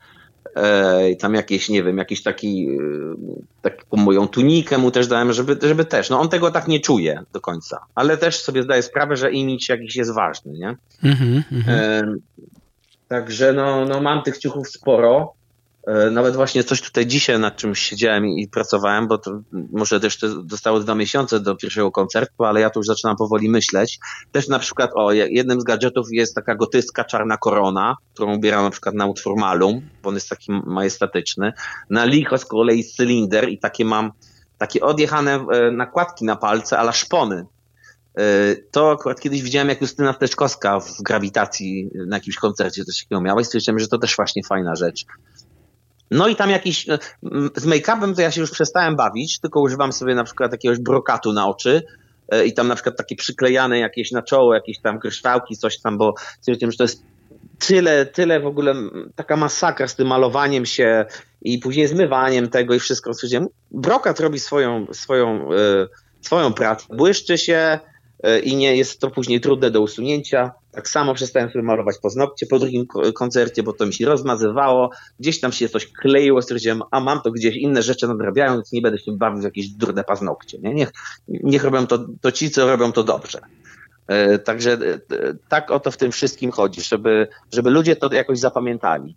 E, tam jakieś, nie wiem, jakiś taki, e, taką moją tunikę mu też dałem, żeby, żeby też. No on tego tak nie czuje do końca, ale też sobie zdaje sprawę, że imidż jakiś jest ważny, nie? Mm -hmm, e, Także no, no mam tych ciuchów sporo. E, nawet właśnie coś tutaj dzisiaj nad czymś siedziałem i pracowałem, bo to może też zostało dwa miesiące do pierwszego koncertu, ale ja tu już zaczynam powoli myśleć. Też na przykład, o, jednym z gadżetów jest taka gotycka czarna korona, którą ubieram na przykład na utwór Malum, bo on jest taki majestatyczny. Na licho z kolei cylinder i takie mam, takie odjechane e, nakładki na palce, ale szpony. E, to akurat kiedyś widziałem, jak Justyna Steczkowska w grawitacji na jakimś koncercie coś takiego miała i stwierdziłem, że to też właśnie fajna rzecz. No i tam jakiś, e, z make-upem to ja się już przestałem bawić, tylko używam sobie na przykład jakiegoś brokatu na oczy e, i tam na przykład takie przyklejane jakieś na czoło, jakieś tam kryształki, coś tam, bo stwierdziłem, że to jest tyle, tyle w ogóle, taka masakra z tym malowaniem się i później zmywaniem tego i wszystko. Stwierdziłem, brokat robi swoją, swoją, swoją pracę, błyszczy się, i nie jest to później trudne do usunięcia. Tak samo przestałem sobie malować paznokcie po drugim koncercie, bo to mi się rozmazywało, gdzieś tam się coś kleiło, stwierdziłem, a mam to gdzieś, inne rzeczy nadrabiają, więc nie będę się bawił w jakieś durne paznokcie. Nie? Niech, niech robią to, to ci, co robią to dobrze. E, także e, tak o to w tym wszystkim chodzi, żeby, żeby ludzie to jakoś zapamiętali.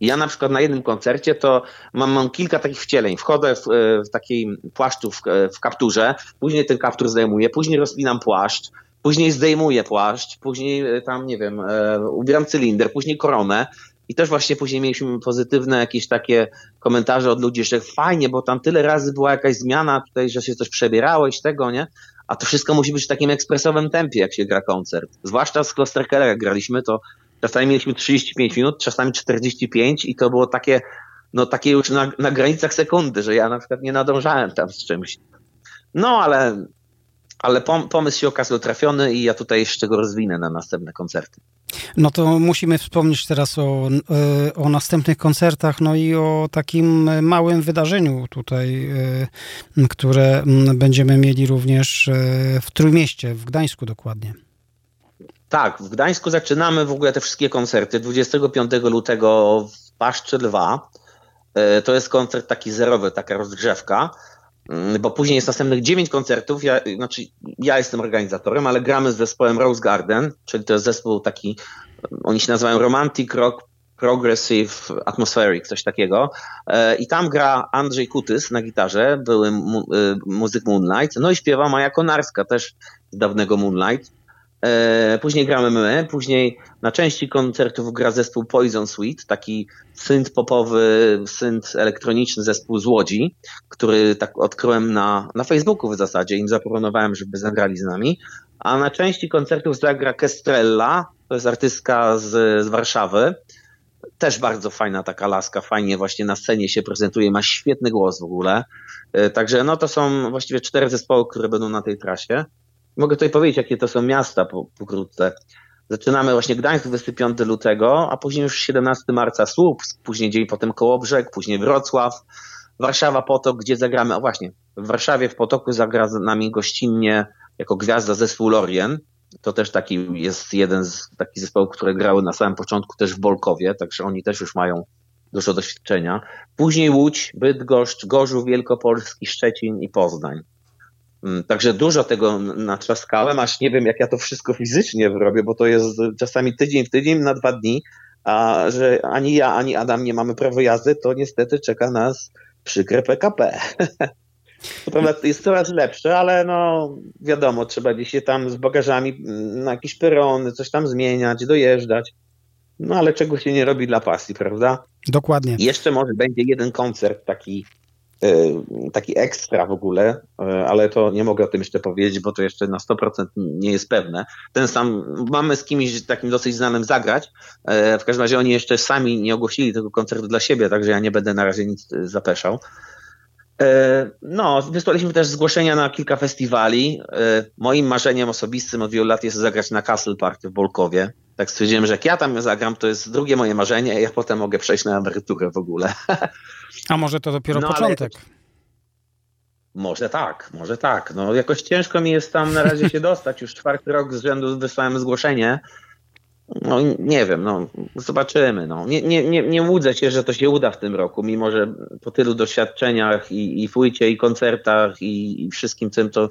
Ja na przykład na jednym koncercie to mam, mam kilka takich wcieleń. Wchodzę w, w takiej płaszczu w, w kapturze, później ten kaptur zdejmuję, później rozpinam płaszcz, później zdejmuję płaszcz, później e, tam, nie wiem, e, ubieram cylinder, później koronę. I też właśnie później mieliśmy pozytywne jakieś takie komentarze od ludzi, że fajnie, bo tam tyle razy była jakaś zmiana tutaj, że się coś przebierałeś, tego, nie? A to wszystko musi być w takim ekspresowym tempie, jak się gra koncert. Zwłaszcza z Kloster jak graliśmy, to Czasami mieliśmy 35 minut, czasami 45 i to było takie, no takie już na, na granicach sekundy, że ja na przykład nie nadążałem tam z czymś. No ale, ale pomysł się okazał trafiony i ja tutaj jeszcze go rozwinę na następne koncerty. No to musimy wspomnieć teraz o, e, o następnych koncertach, no i o takim małym wydarzeniu tutaj, e, które będziemy mieli również e, w Trójmieście, w Gdańsku dokładnie. Tak, w Gdańsku zaczynamy w ogóle te wszystkie koncerty. 25 lutego w Paszczy Lwa. E, to jest koncert taki zerowy, taka rozgrzewka, mm, bo później jest następnych 9 koncertów. Ja, znaczy, ja jestem organizatorem, ale gramy z zespołem Rose Garden, czyli to jest zespół taki, oni się nazywają Romantic Rock progressive, atmospheric, coś takiego. E, I tam gra Andrzej Kutys na gitarze, były mu, e, muzyk Moonlight, no i śpiewa Maja Konarska, też z dawnego Moonlight. E, Później gramy my, później na części koncertów gra zespół Poison Sweet, taki synth popowy, synth elektroniczny zespół z Łodzi, który tak odkryłem na, na Facebooku w zasadzie, im zaproponowałem, żeby zagrali z nami. A na części koncertów zagra Kestrella, to jest artystka z, z Warszawy. Też bardzo fajna taka laska, fajnie właśnie na scenie się prezentuje, ma świetny głos w ogóle. E, Także no to są właściwie cztery zespoły, które będą na tej trasie. Mogę tutaj powiedzieć, jakie to są miasta po, pokrótce. Zaczynamy właśnie Gdańsk 25 lutego, a później już 17 marca Słupsk, później dzień potem Kołobrzeg, później Wrocław, Warszawa Potok, gdzie zagramy, o właśnie, w Warszawie w Potoku zagra z nami gościnnie jako gwiazda zespół Lorien. To też taki jest jeden z takich zespołów, które grały na samym początku też w Bolkowie, także oni też już mają dużo doświadczenia. Później Łódź, Bydgoszcz, Gorzów Wielkopolski, Szczecin i Poznań. Mm, Także dużo tego natrzaskałem, aż nie wiem, jak ja to wszystko fizycznie robię, bo to jest czasami tydzień w tydzień na dwa dni, a że ani ja, ani Adam nie mamy prawo jazdy, to niestety czeka nas przykre PKP. To prawda jest coraz lepsze, ale no wiadomo, trzeba gdzieś się tam z bagażami mm, na jakieś perony, coś tam zmieniać, dojeżdżać. No ale czego się nie robi dla pasji, prawda? Dokładnie. Jeszcze może będzie jeden koncert taki, taki ekstra w ogóle, e, ale to nie mogę o tym jeszcze powiedzieć, bo to jeszcze na 100% nie jest pewne. Ten sam, mamy z kimś takim dosyć znanym zagrać. E, W każdym razie oni jeszcze sami nie ogłosili tego koncertu dla siebie, także ja nie będę na razie nic e, zapeszał. E, No, wysłaliśmy też zgłoszenia na kilka festiwali. E, Moim marzeniem osobistym od wielu lat jest zagrać na Castle Party w Bolkowie. Tak stwierdziłem, że jak ja tam zagram, to jest drugie moje marzenie, ja potem mogę przejść na emeryturę w ogóle. A może to dopiero No, początek? Może tak, może tak. No jakoś ciężko mi jest tam na razie się dostać. Już czwarty rok z rzędu wysłałem zgłoszenie. No nie wiem, no zobaczymy. No. Nie, nie, nie, nie łudzę się, że to się uda w tym roku, mimo że po tylu doświadczeniach i, i fłycie, i koncertach, i, i wszystkim tym, to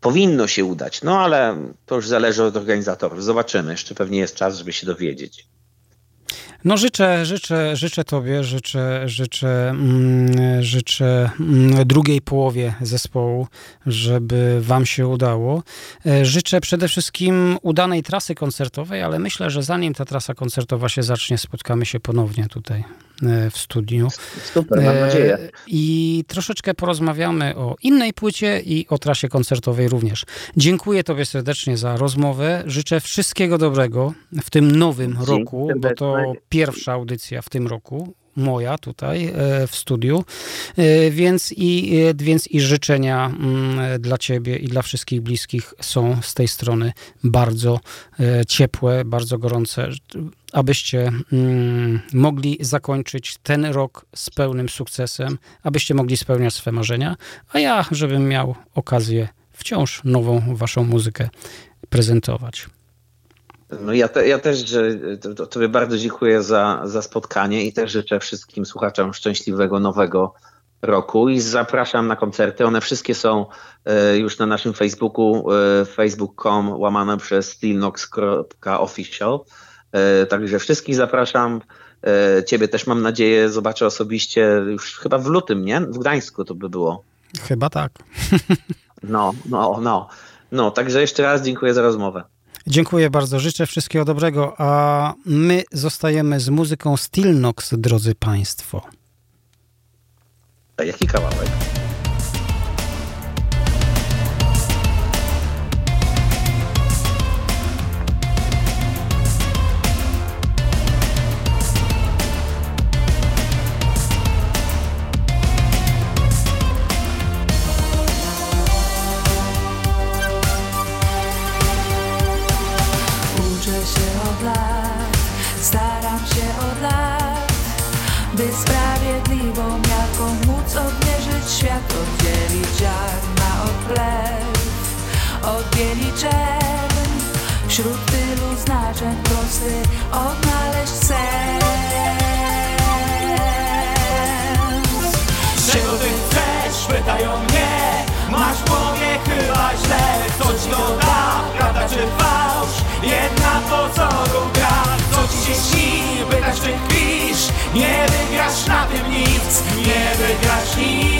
powinno się udać. No ale to już zależy od organizatorów. Zobaczymy. Jeszcze pewnie jest czas, żeby się dowiedzieć. No życzę, życzę, życzę tobie, życzę, życzę, mm, życzę mm, drugiej połowie zespołu, żeby wam się udało. E, Życzę przede wszystkim udanej trasy koncertowej, ale myślę, że zanim ta trasa koncertowa się zacznie, spotkamy się ponownie tutaj e, w studiu. Super, mam E, nadzieję. I troszeczkę porozmawiamy o innej płycie i o trasie koncertowej również. Dziękuję Tobie serdecznie za rozmowę. Życzę wszystkiego dobrego w tym nowym roku, bo to. Pierwsza audycja w tym roku. Moja tutaj e, w studiu, E, więc i, e, więc i życzenia mm, dla Ciebie i dla wszystkich bliskich są z tej strony bardzo ciepłe, bardzo gorące, abyście mm, mogli zakończyć ten rok z pełnym sukcesem, abyście mogli spełniać swe marzenia, a ja, żebym miał okazję wciąż nową Waszą muzykę prezentować. No ja, te, ja też że, to, to, Tobie bardzo dziękuję za, za spotkanie i też życzę wszystkim słuchaczom szczęśliwego nowego roku i zapraszam na koncerty. One wszystkie są e, już na naszym Facebooku, e, facebook.com łamane przez steelnox.official. E, także wszystkich zapraszam. Ciebie też mam nadzieję zobaczę osobiście już chyba w lutym, nie? W Gdańsku to by było. Chyba tak. No, no, no. No, także jeszcze raz dziękuję za rozmowę. Dziękuję bardzo, życzę wszystkiego dobrego, a my zostajemy z muzyką Stillnox, drodzy Państwo. A jaki kawałek? Wśród tylu znaczeń prosty odnaleźć sens Czego ty chcesz? Pytają mnie Masz w głowie chyba źle Coś to da, prawda czy fałsz? Jedna pozoru gra Co ci się śni? Pytasz czy kpisz? Nie wygrasz na tym nic Nie wygrasz nic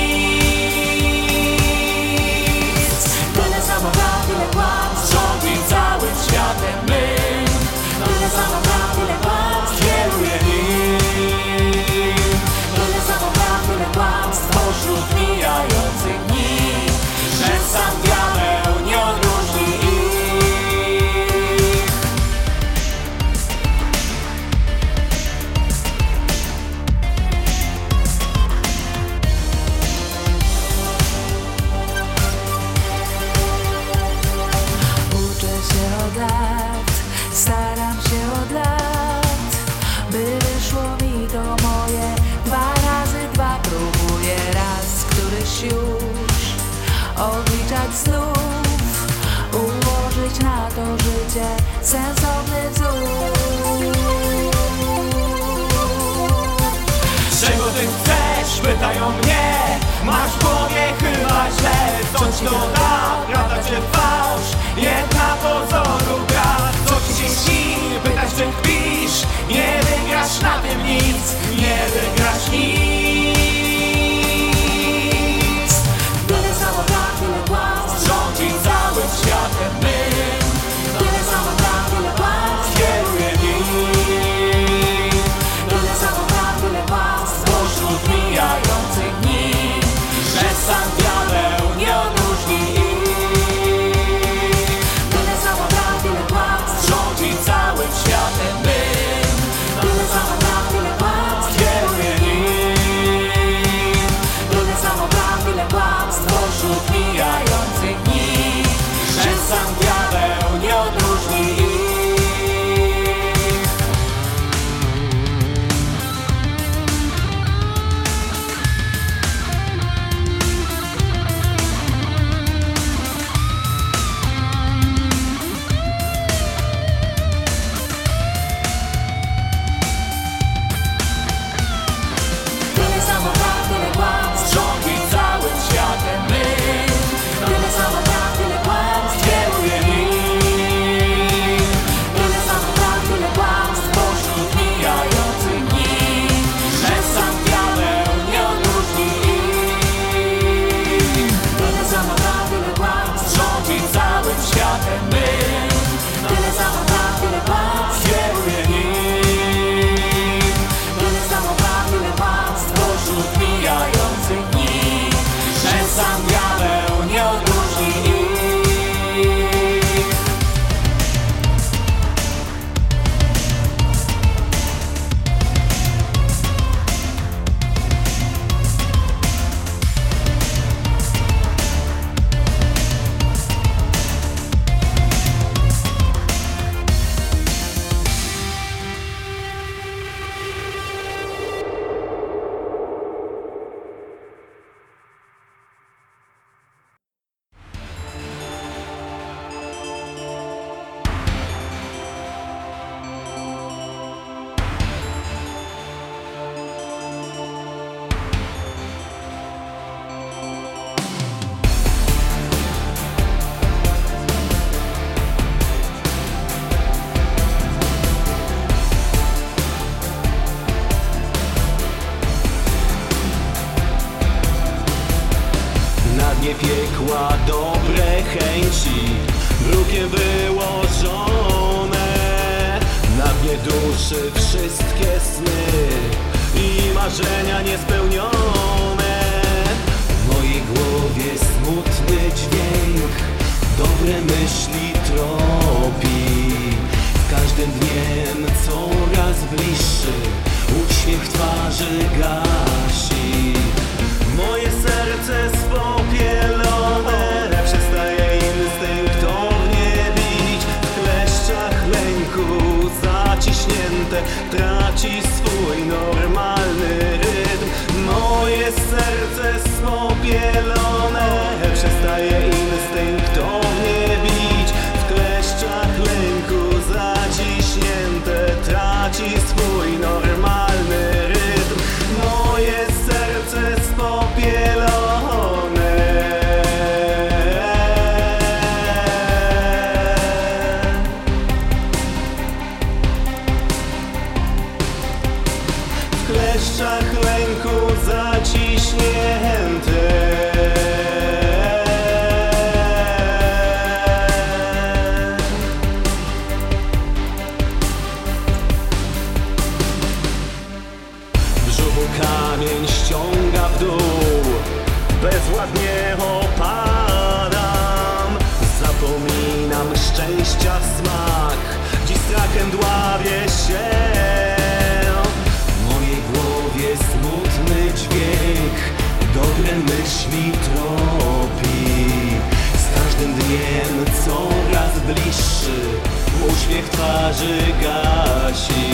piekła dobre chęci. Brukiem wyłożone Na dnie duszy wszystkie sny I marzenia niespełnione. W mojej głowie smutny dźwięk Dobre myśli tropi. Z każdym dniem coraz bliższy Uśmiech twarzy gasi. Moje serce spopielone Przestaje instynktownie bić W kleszczach lęku zaciśnięte Traci swój normalny rytm. Moje serce spopielone Przestaje instynktownie bić W kleszczach lęku zaciśnięte Traci swój normalny Uśmiech twarzy gasi Moje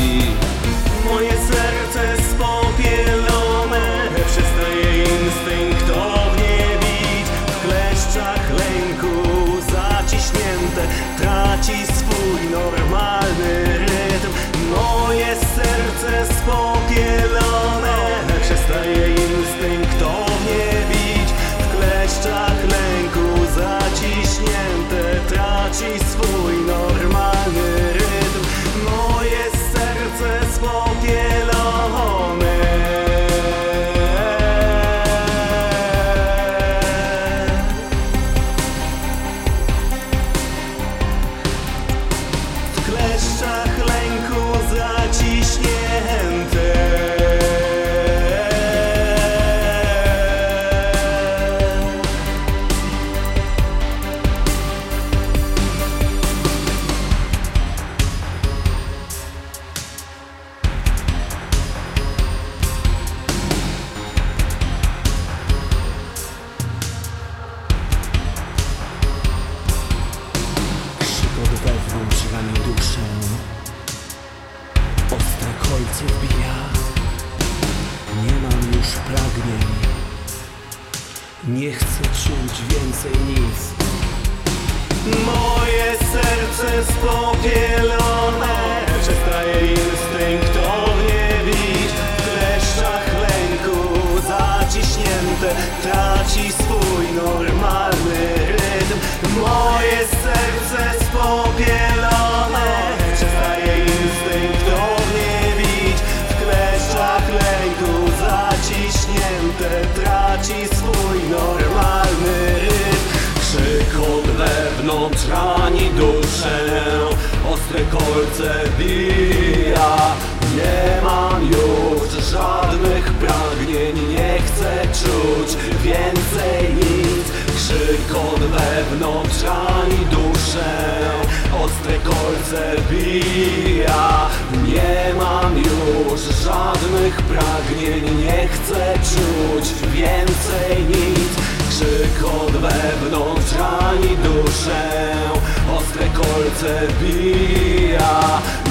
rani duszę Ostre kolce bija Nie mam już żadnych pragnień Nie chcę czuć więcej nic. Krzyk od wewnątrz rani duszę Ostre kolce bija Nie mam już żadnych pragnień Nie chcę czuć więcej nic Krzyk od wewnątrz rani duszę. Ostre kolce bija.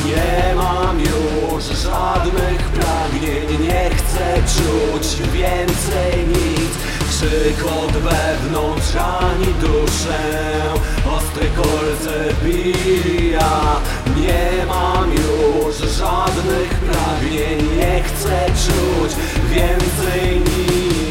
Nie mam już żadnych pragnień Nie chcę czuć więcej nic. Krzyk od wewnątrz rani duszę. Ostre kolce bija. Nie mam już żadnych pragnień Nie chcę czuć więcej nic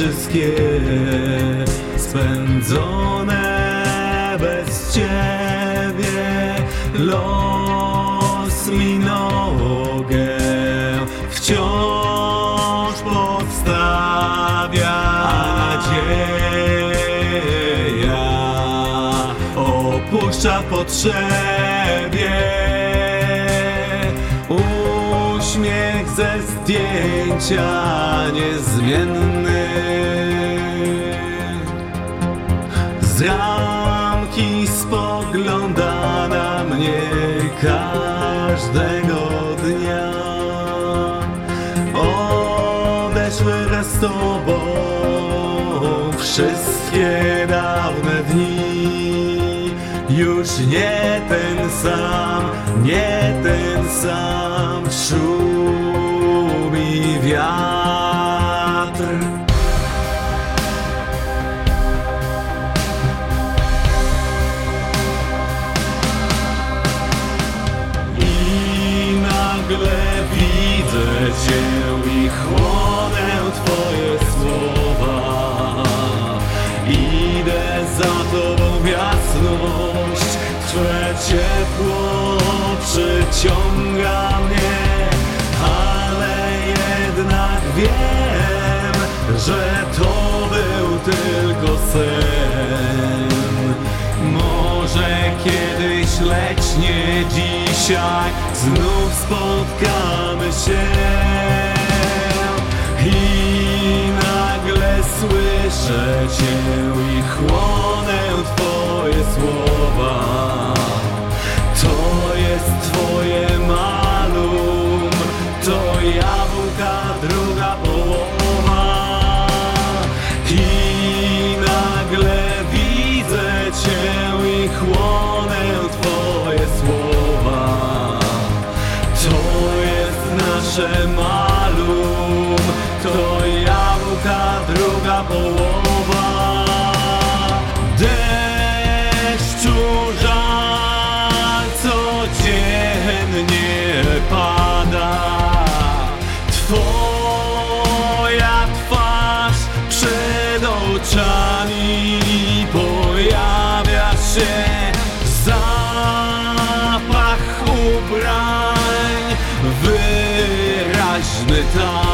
wszystkie każdego dnia. Odeszły raz z tobą wszystkie dawne dni. Już nie ten sam, nie ten sam. Szumi wiatr Cię i chłonę Twoje słowa. Idę za Tobą w jasność, Twe ciepło przyciąga mnie, ale jednak wiem, że to był tylko sen. Może kiedyś, lecz nie dzisiaj. Znów spotkamy się. I nagle słyszę Cię i chłonę Twoje słowa. To jest Twoje jest nasze done.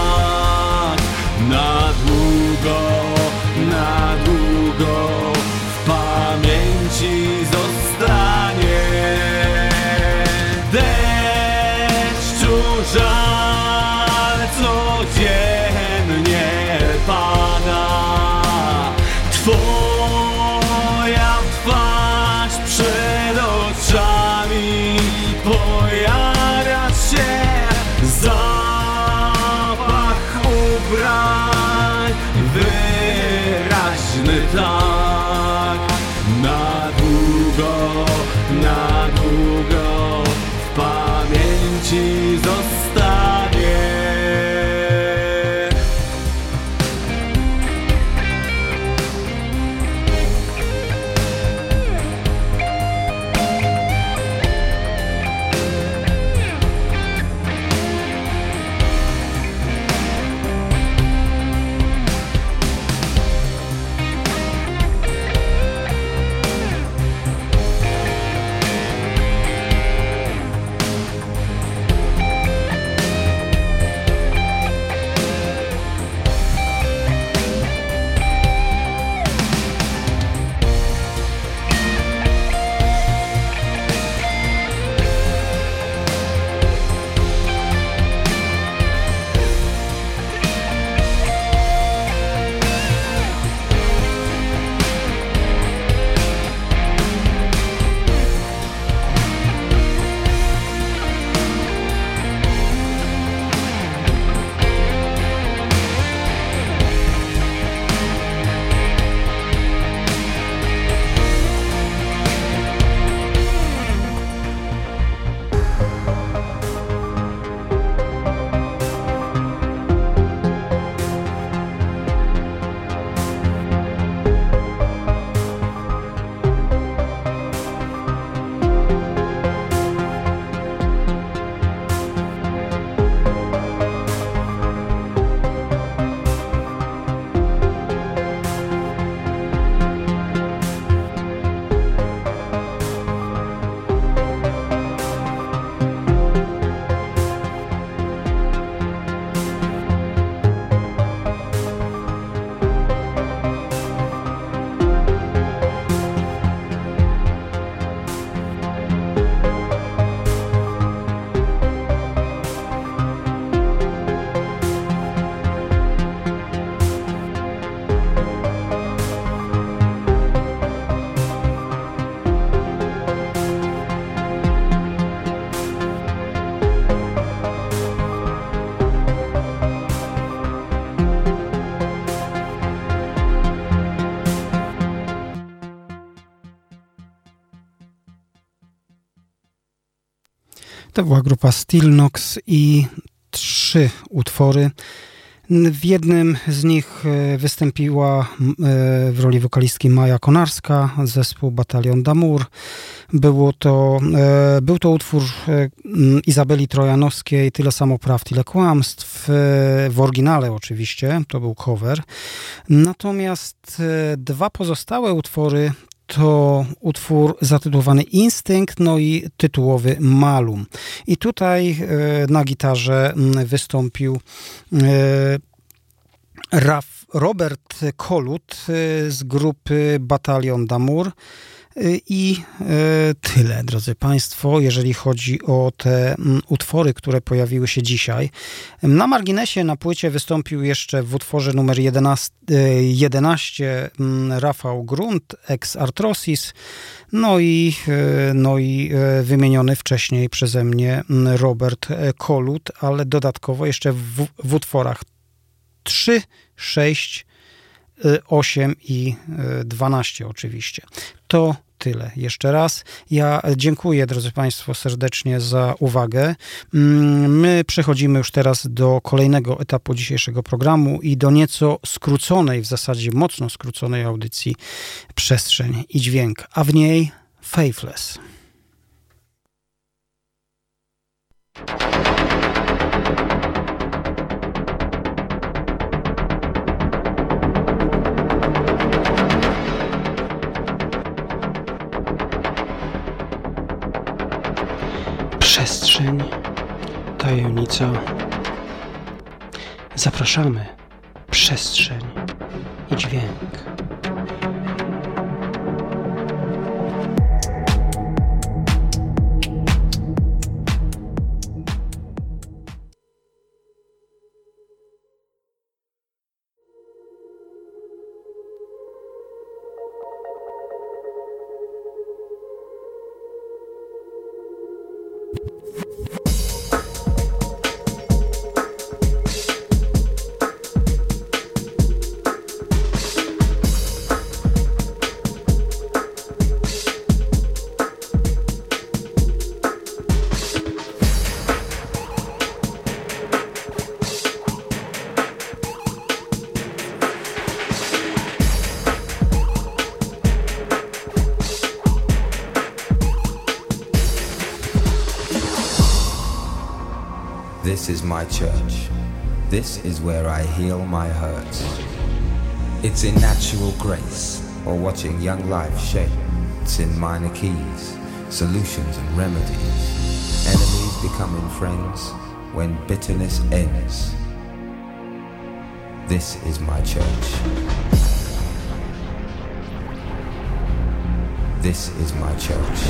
Była grupa Stilnox i trzy utwory. W jednym z nich e, wystąpiła e, w roli wokalistki Maja Konarska, zespół Batalion Damur. Było to, e, był to utwór Izabeli Trojanowskiej, Tyle samo praw, tyle kłamstw. W oryginale oczywiście, to był cover. Natomiast dwa pozostałe utwory to utwór zatytułowany Instynkt, no i tytułowy Malum. I tutaj e, na gitarze wystąpił e, Raf, Robert Kolut e, z grupy Batalion Damur. I tyle, drodzy Państwo, jeżeli chodzi o te mm, utwory, które pojawiły się dzisiaj. Na marginesie na płycie wystąpił jeszcze w utworze numer 11, 11 mm, Rafał Grunt, ex Artrosis, no i, e, no i e, wymieniony wcześniej przeze mnie mm, Robert Kolut, ale dodatkowo jeszcze w, w utworach 3, 6, 8 i 12 oczywiście. To tyle. Jeszcze raz. Ja dziękuję, drodzy Państwo, serdecznie za uwagę. Mm, my przechodzimy już teraz do kolejnego etapu dzisiejszego programu i do nieco skróconej, w zasadzie mocno skróconej audycji Przestrzeń i Dźwięk, a w niej Faithless. Przestrzeń, tajemnica. Zapraszamy. Przestrzeń i dźwięk. My church. This is where I heal my hurts. It's in natural grace or watching young life shape. It's in minor keys, solutions and remedies. Enemies becoming friends when bitterness ends. This is my church. This is my church.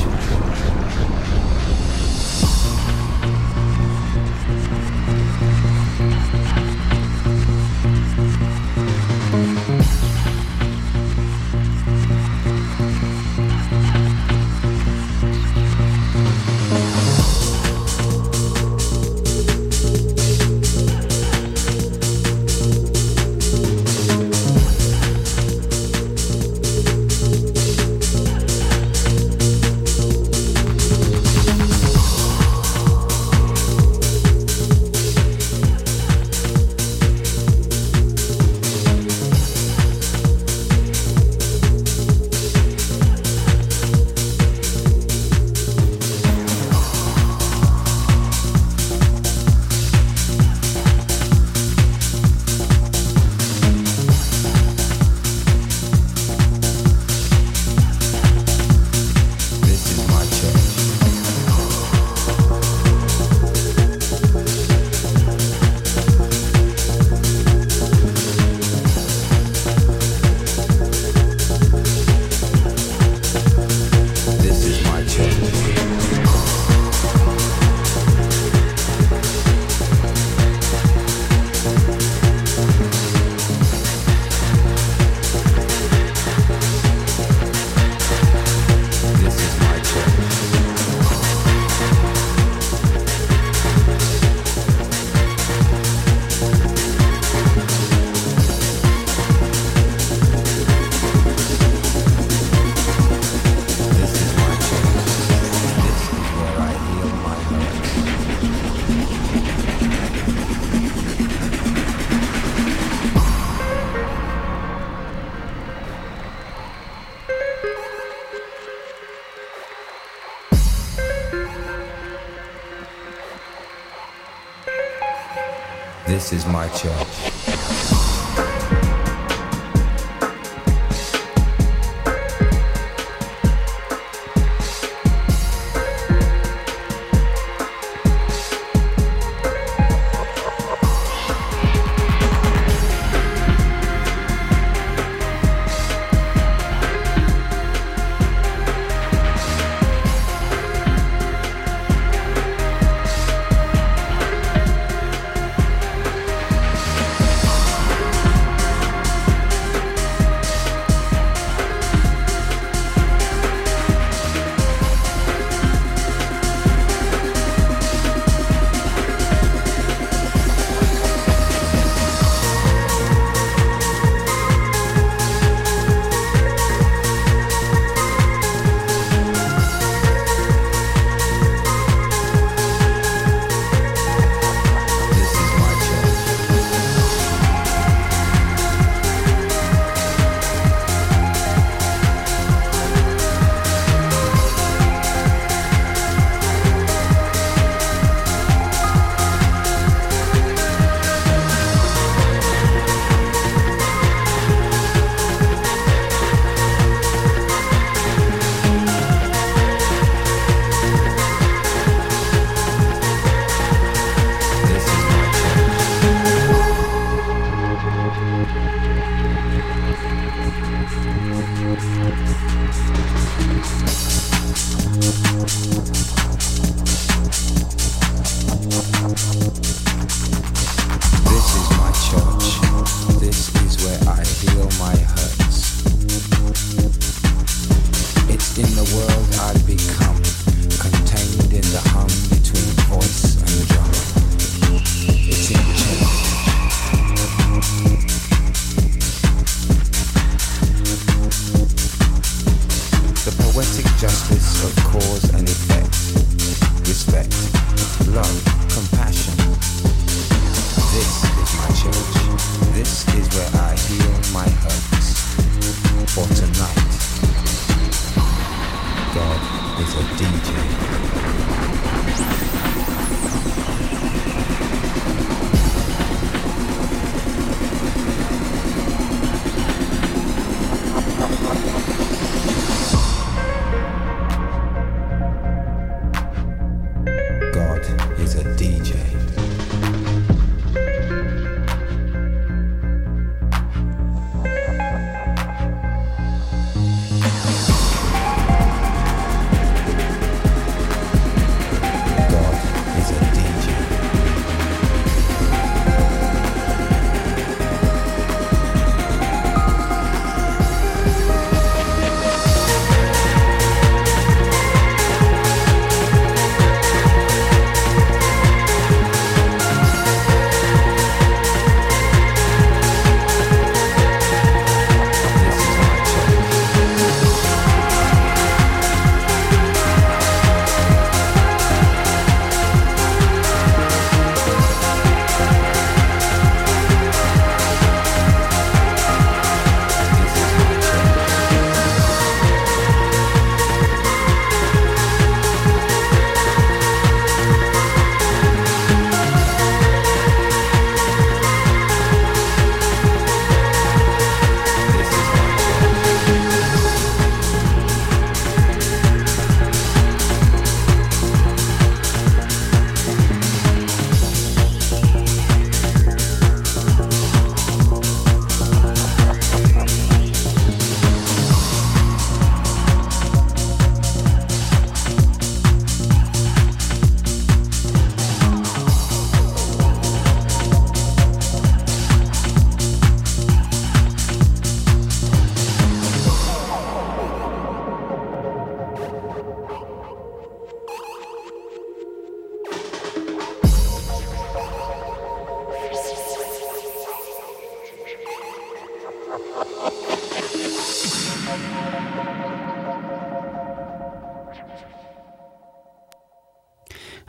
Gotcha.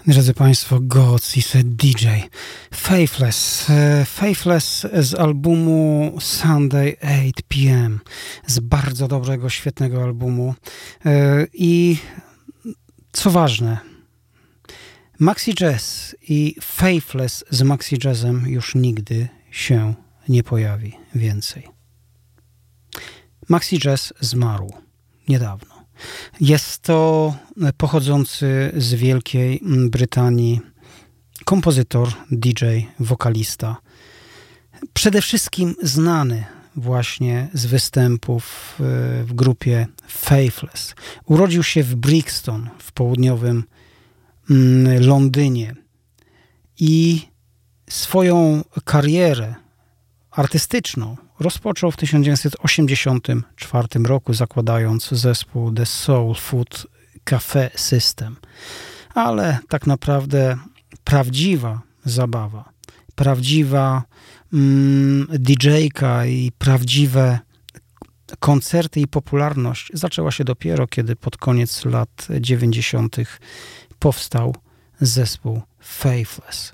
Drodzy Państwo, God is a DJ. Faithless. e, Faithless z albumu Sunday 8 p.m. Z bardzo dobrego, świetnego albumu. E, I co ważne, Maxi Jazz i Faithless z Maxi Jazzem już nigdy się nie pojawi więcej. Maxi Jazz zmarł niedawno. Jest to pochodzący z Wielkiej Brytanii kompozytor, DJ, wokalista. Przede wszystkim znany właśnie z występów e, w grupie Faithless. Urodził się w Brixton w południowym mm, Londynie i swoją karierę artystyczną rozpoczął w 1984 roku, zakładając zespół The Soul Food Cafe System. Ale tak naprawdę prawdziwa zabawa, prawdziwa mm, DJ-ka i prawdziwe koncerty i popularność zaczęła się dopiero, kiedy pod koniec lat 90. powstał zespół Faithless.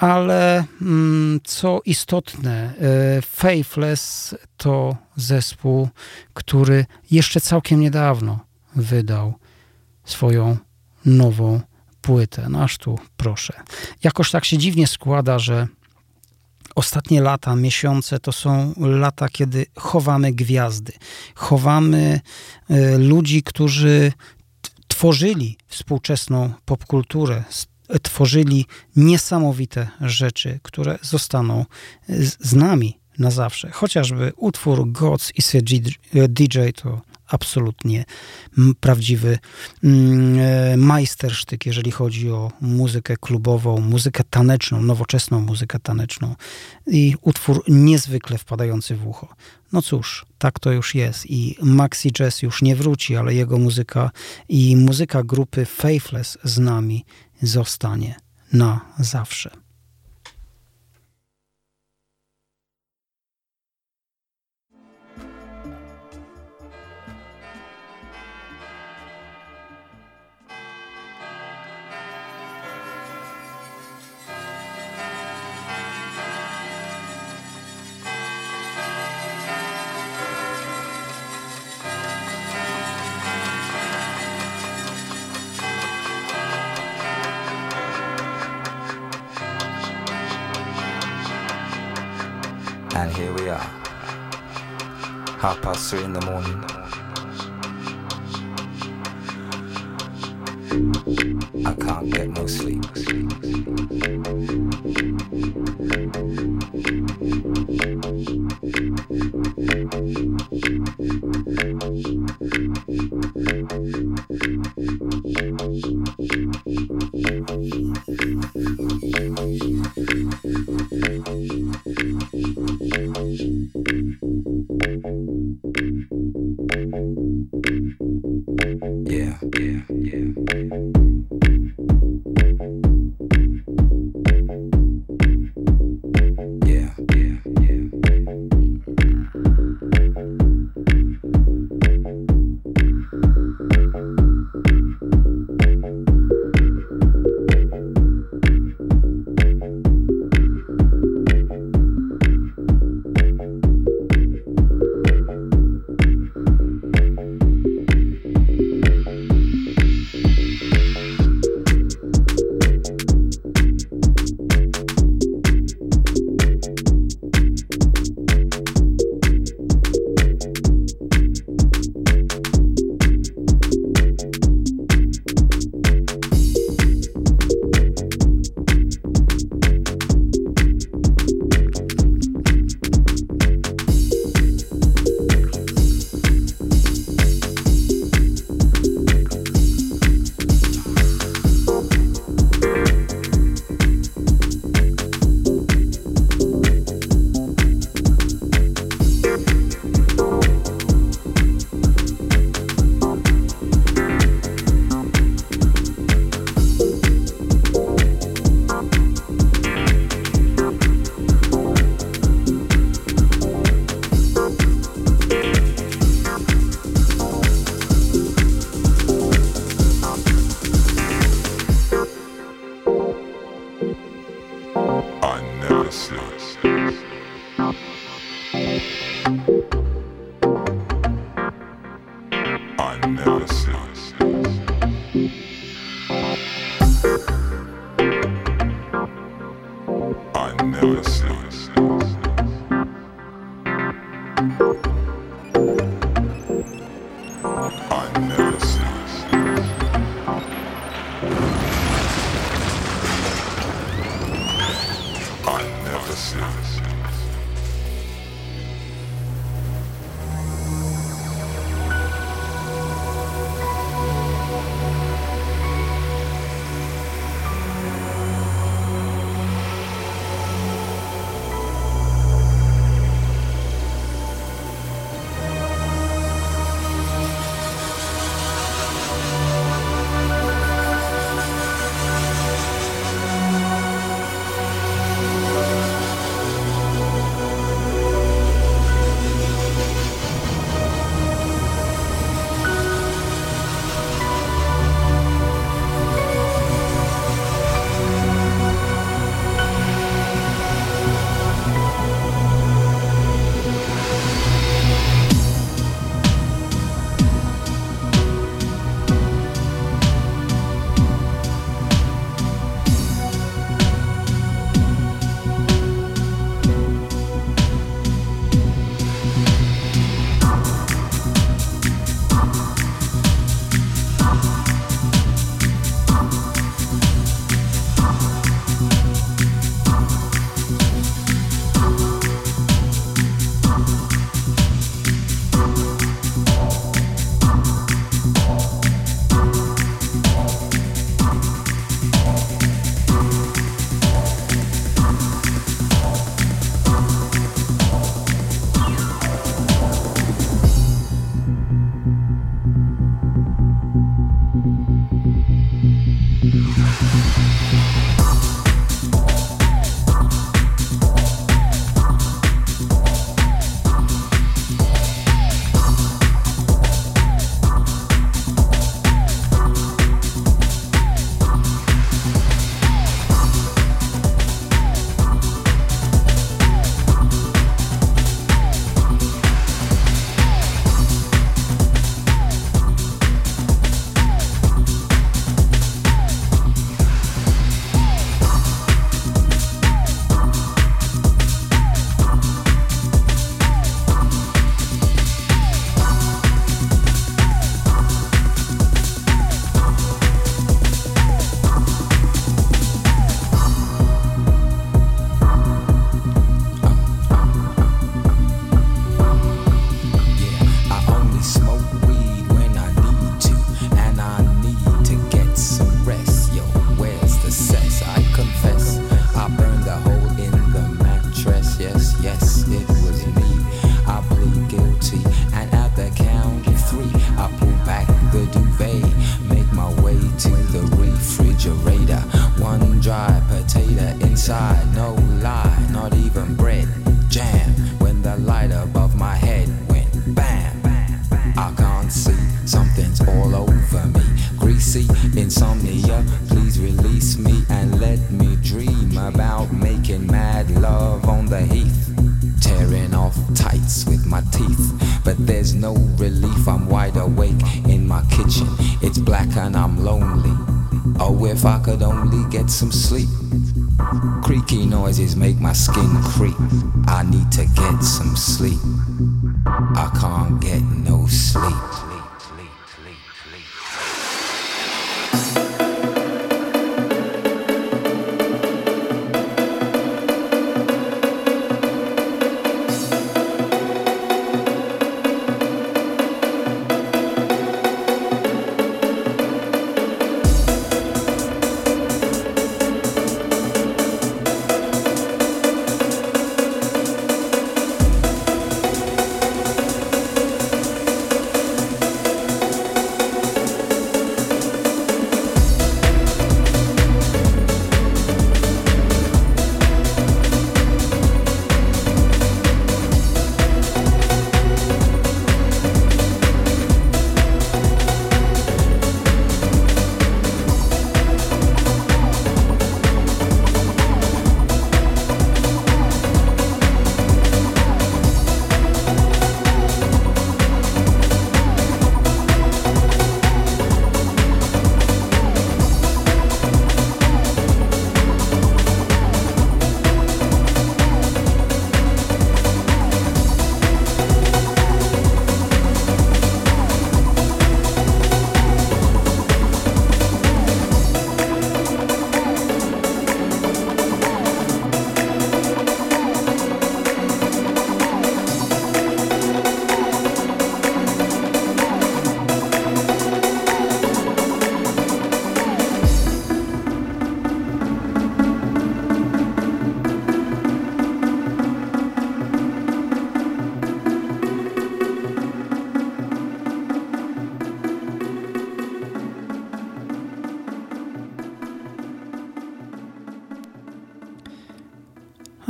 Ale mm, co istotne, e, Faithless to zespół, który jeszcze całkiem niedawno wydał swoją nową płytę. No aż tu proszę. Jakoś tak się dziwnie składa, że ostatnie lata, miesiące to są lata, kiedy chowamy gwiazdy. Chowamy y, ludzi, którzy tworzyli współczesną popkulturę, tworzyli niesamowite rzeczy, które zostaną z, z nami na zawsze. Chociażby utwór Gods a DJ to absolutnie prawdziwy mm, e, majstersztyk, jeżeli chodzi o muzykę klubową, muzykę taneczną, nowoczesną muzykę taneczną i utwór niezwykle wpadający w ucho. No cóż, tak to już jest i Maxi Jazz już nie wróci, ale jego muzyka i muzyka grupy Faithless z nami zostanie na zawsze. Half past three in the morning. I can't get no sleep. Yeah, yeah, yeah.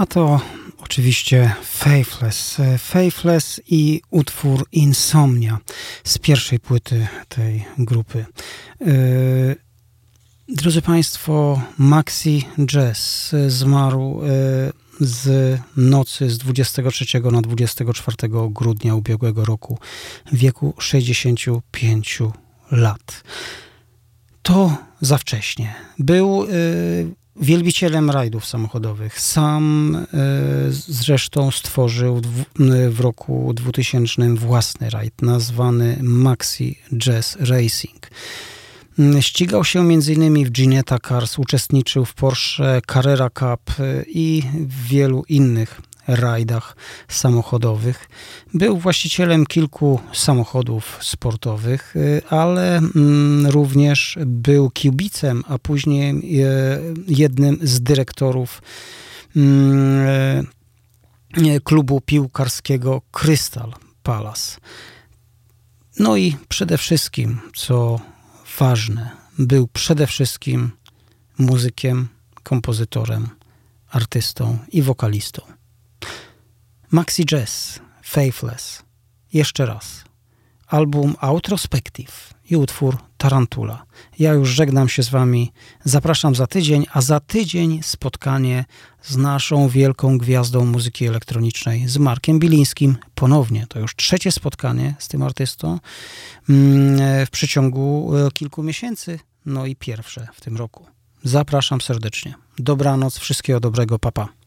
A to oczywiście Faithless. Faithless i utwór Insomnia z pierwszej płyty tej grupy. Yy, drodzy Państwo, Maxi Jazz zmarł yy, z nocy z 23 na 24 grudnia ubiegłego roku w wieku 65 lat. To za wcześnie. Był yy, wielbicielem rajdów samochodowych. Sam e, zresztą stworzył w roku 2000 własny rajd nazwany Maxi Jazz Racing. Mm, ścigał się m.in. w Ginetta Cars, uczestniczył w Porsche Carrera Cup e, i w wielu innych rajdach samochodowych. Był właścicielem kilku samochodów sportowych, y, ale mm, również był kibicem, a później y, jednym z dyrektorów mm, y, klubu piłkarskiego Crystal Palace. No i przede wszystkim, co ważne, był przede wszystkim muzykiem, kompozytorem, artystą i wokalistą. Maxi Jazz, Faithless. Jeszcze raz. Album Outrospective i utwór Tarantula. Ja już żegnam się z Wami. Zapraszam za tydzień, a za tydzień spotkanie z naszą wielką gwiazdą muzyki elektronicznej, z Markiem Bilińskim. Ponownie, to już trzecie spotkanie z tym artystą mm, w przeciągu e, kilku miesięcy, no i pierwsze w tym roku. Zapraszam serdecznie. Dobranoc, wszystkiego dobrego, papa.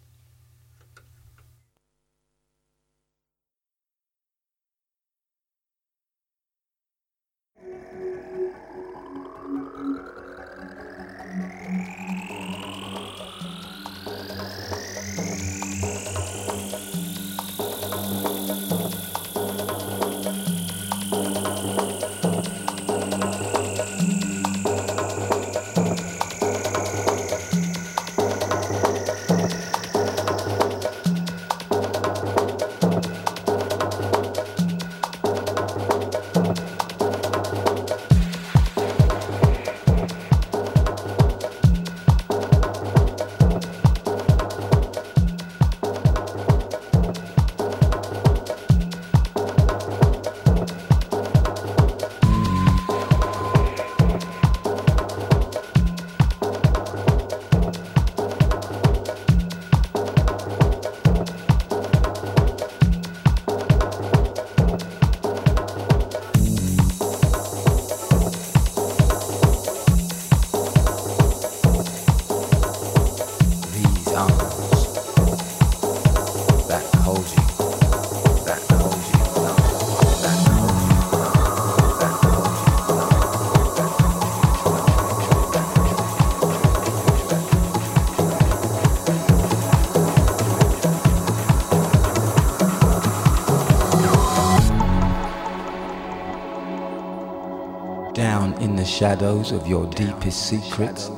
Shadows of your deepest secrets.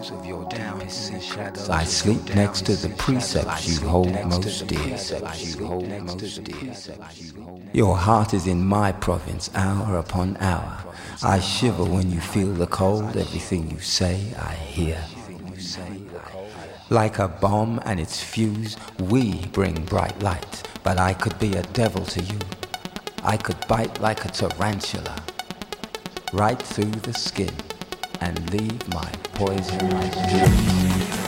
I sleep next to the precepts you hold most dear. Your heart is in my province, hour upon hour. I shiver when you feel the cold. Everything you say, I hear. Like a bomb and its fuse, we bring bright light. But I could be a devil to you. I could bite like a tarantula right through the skin and leave my poison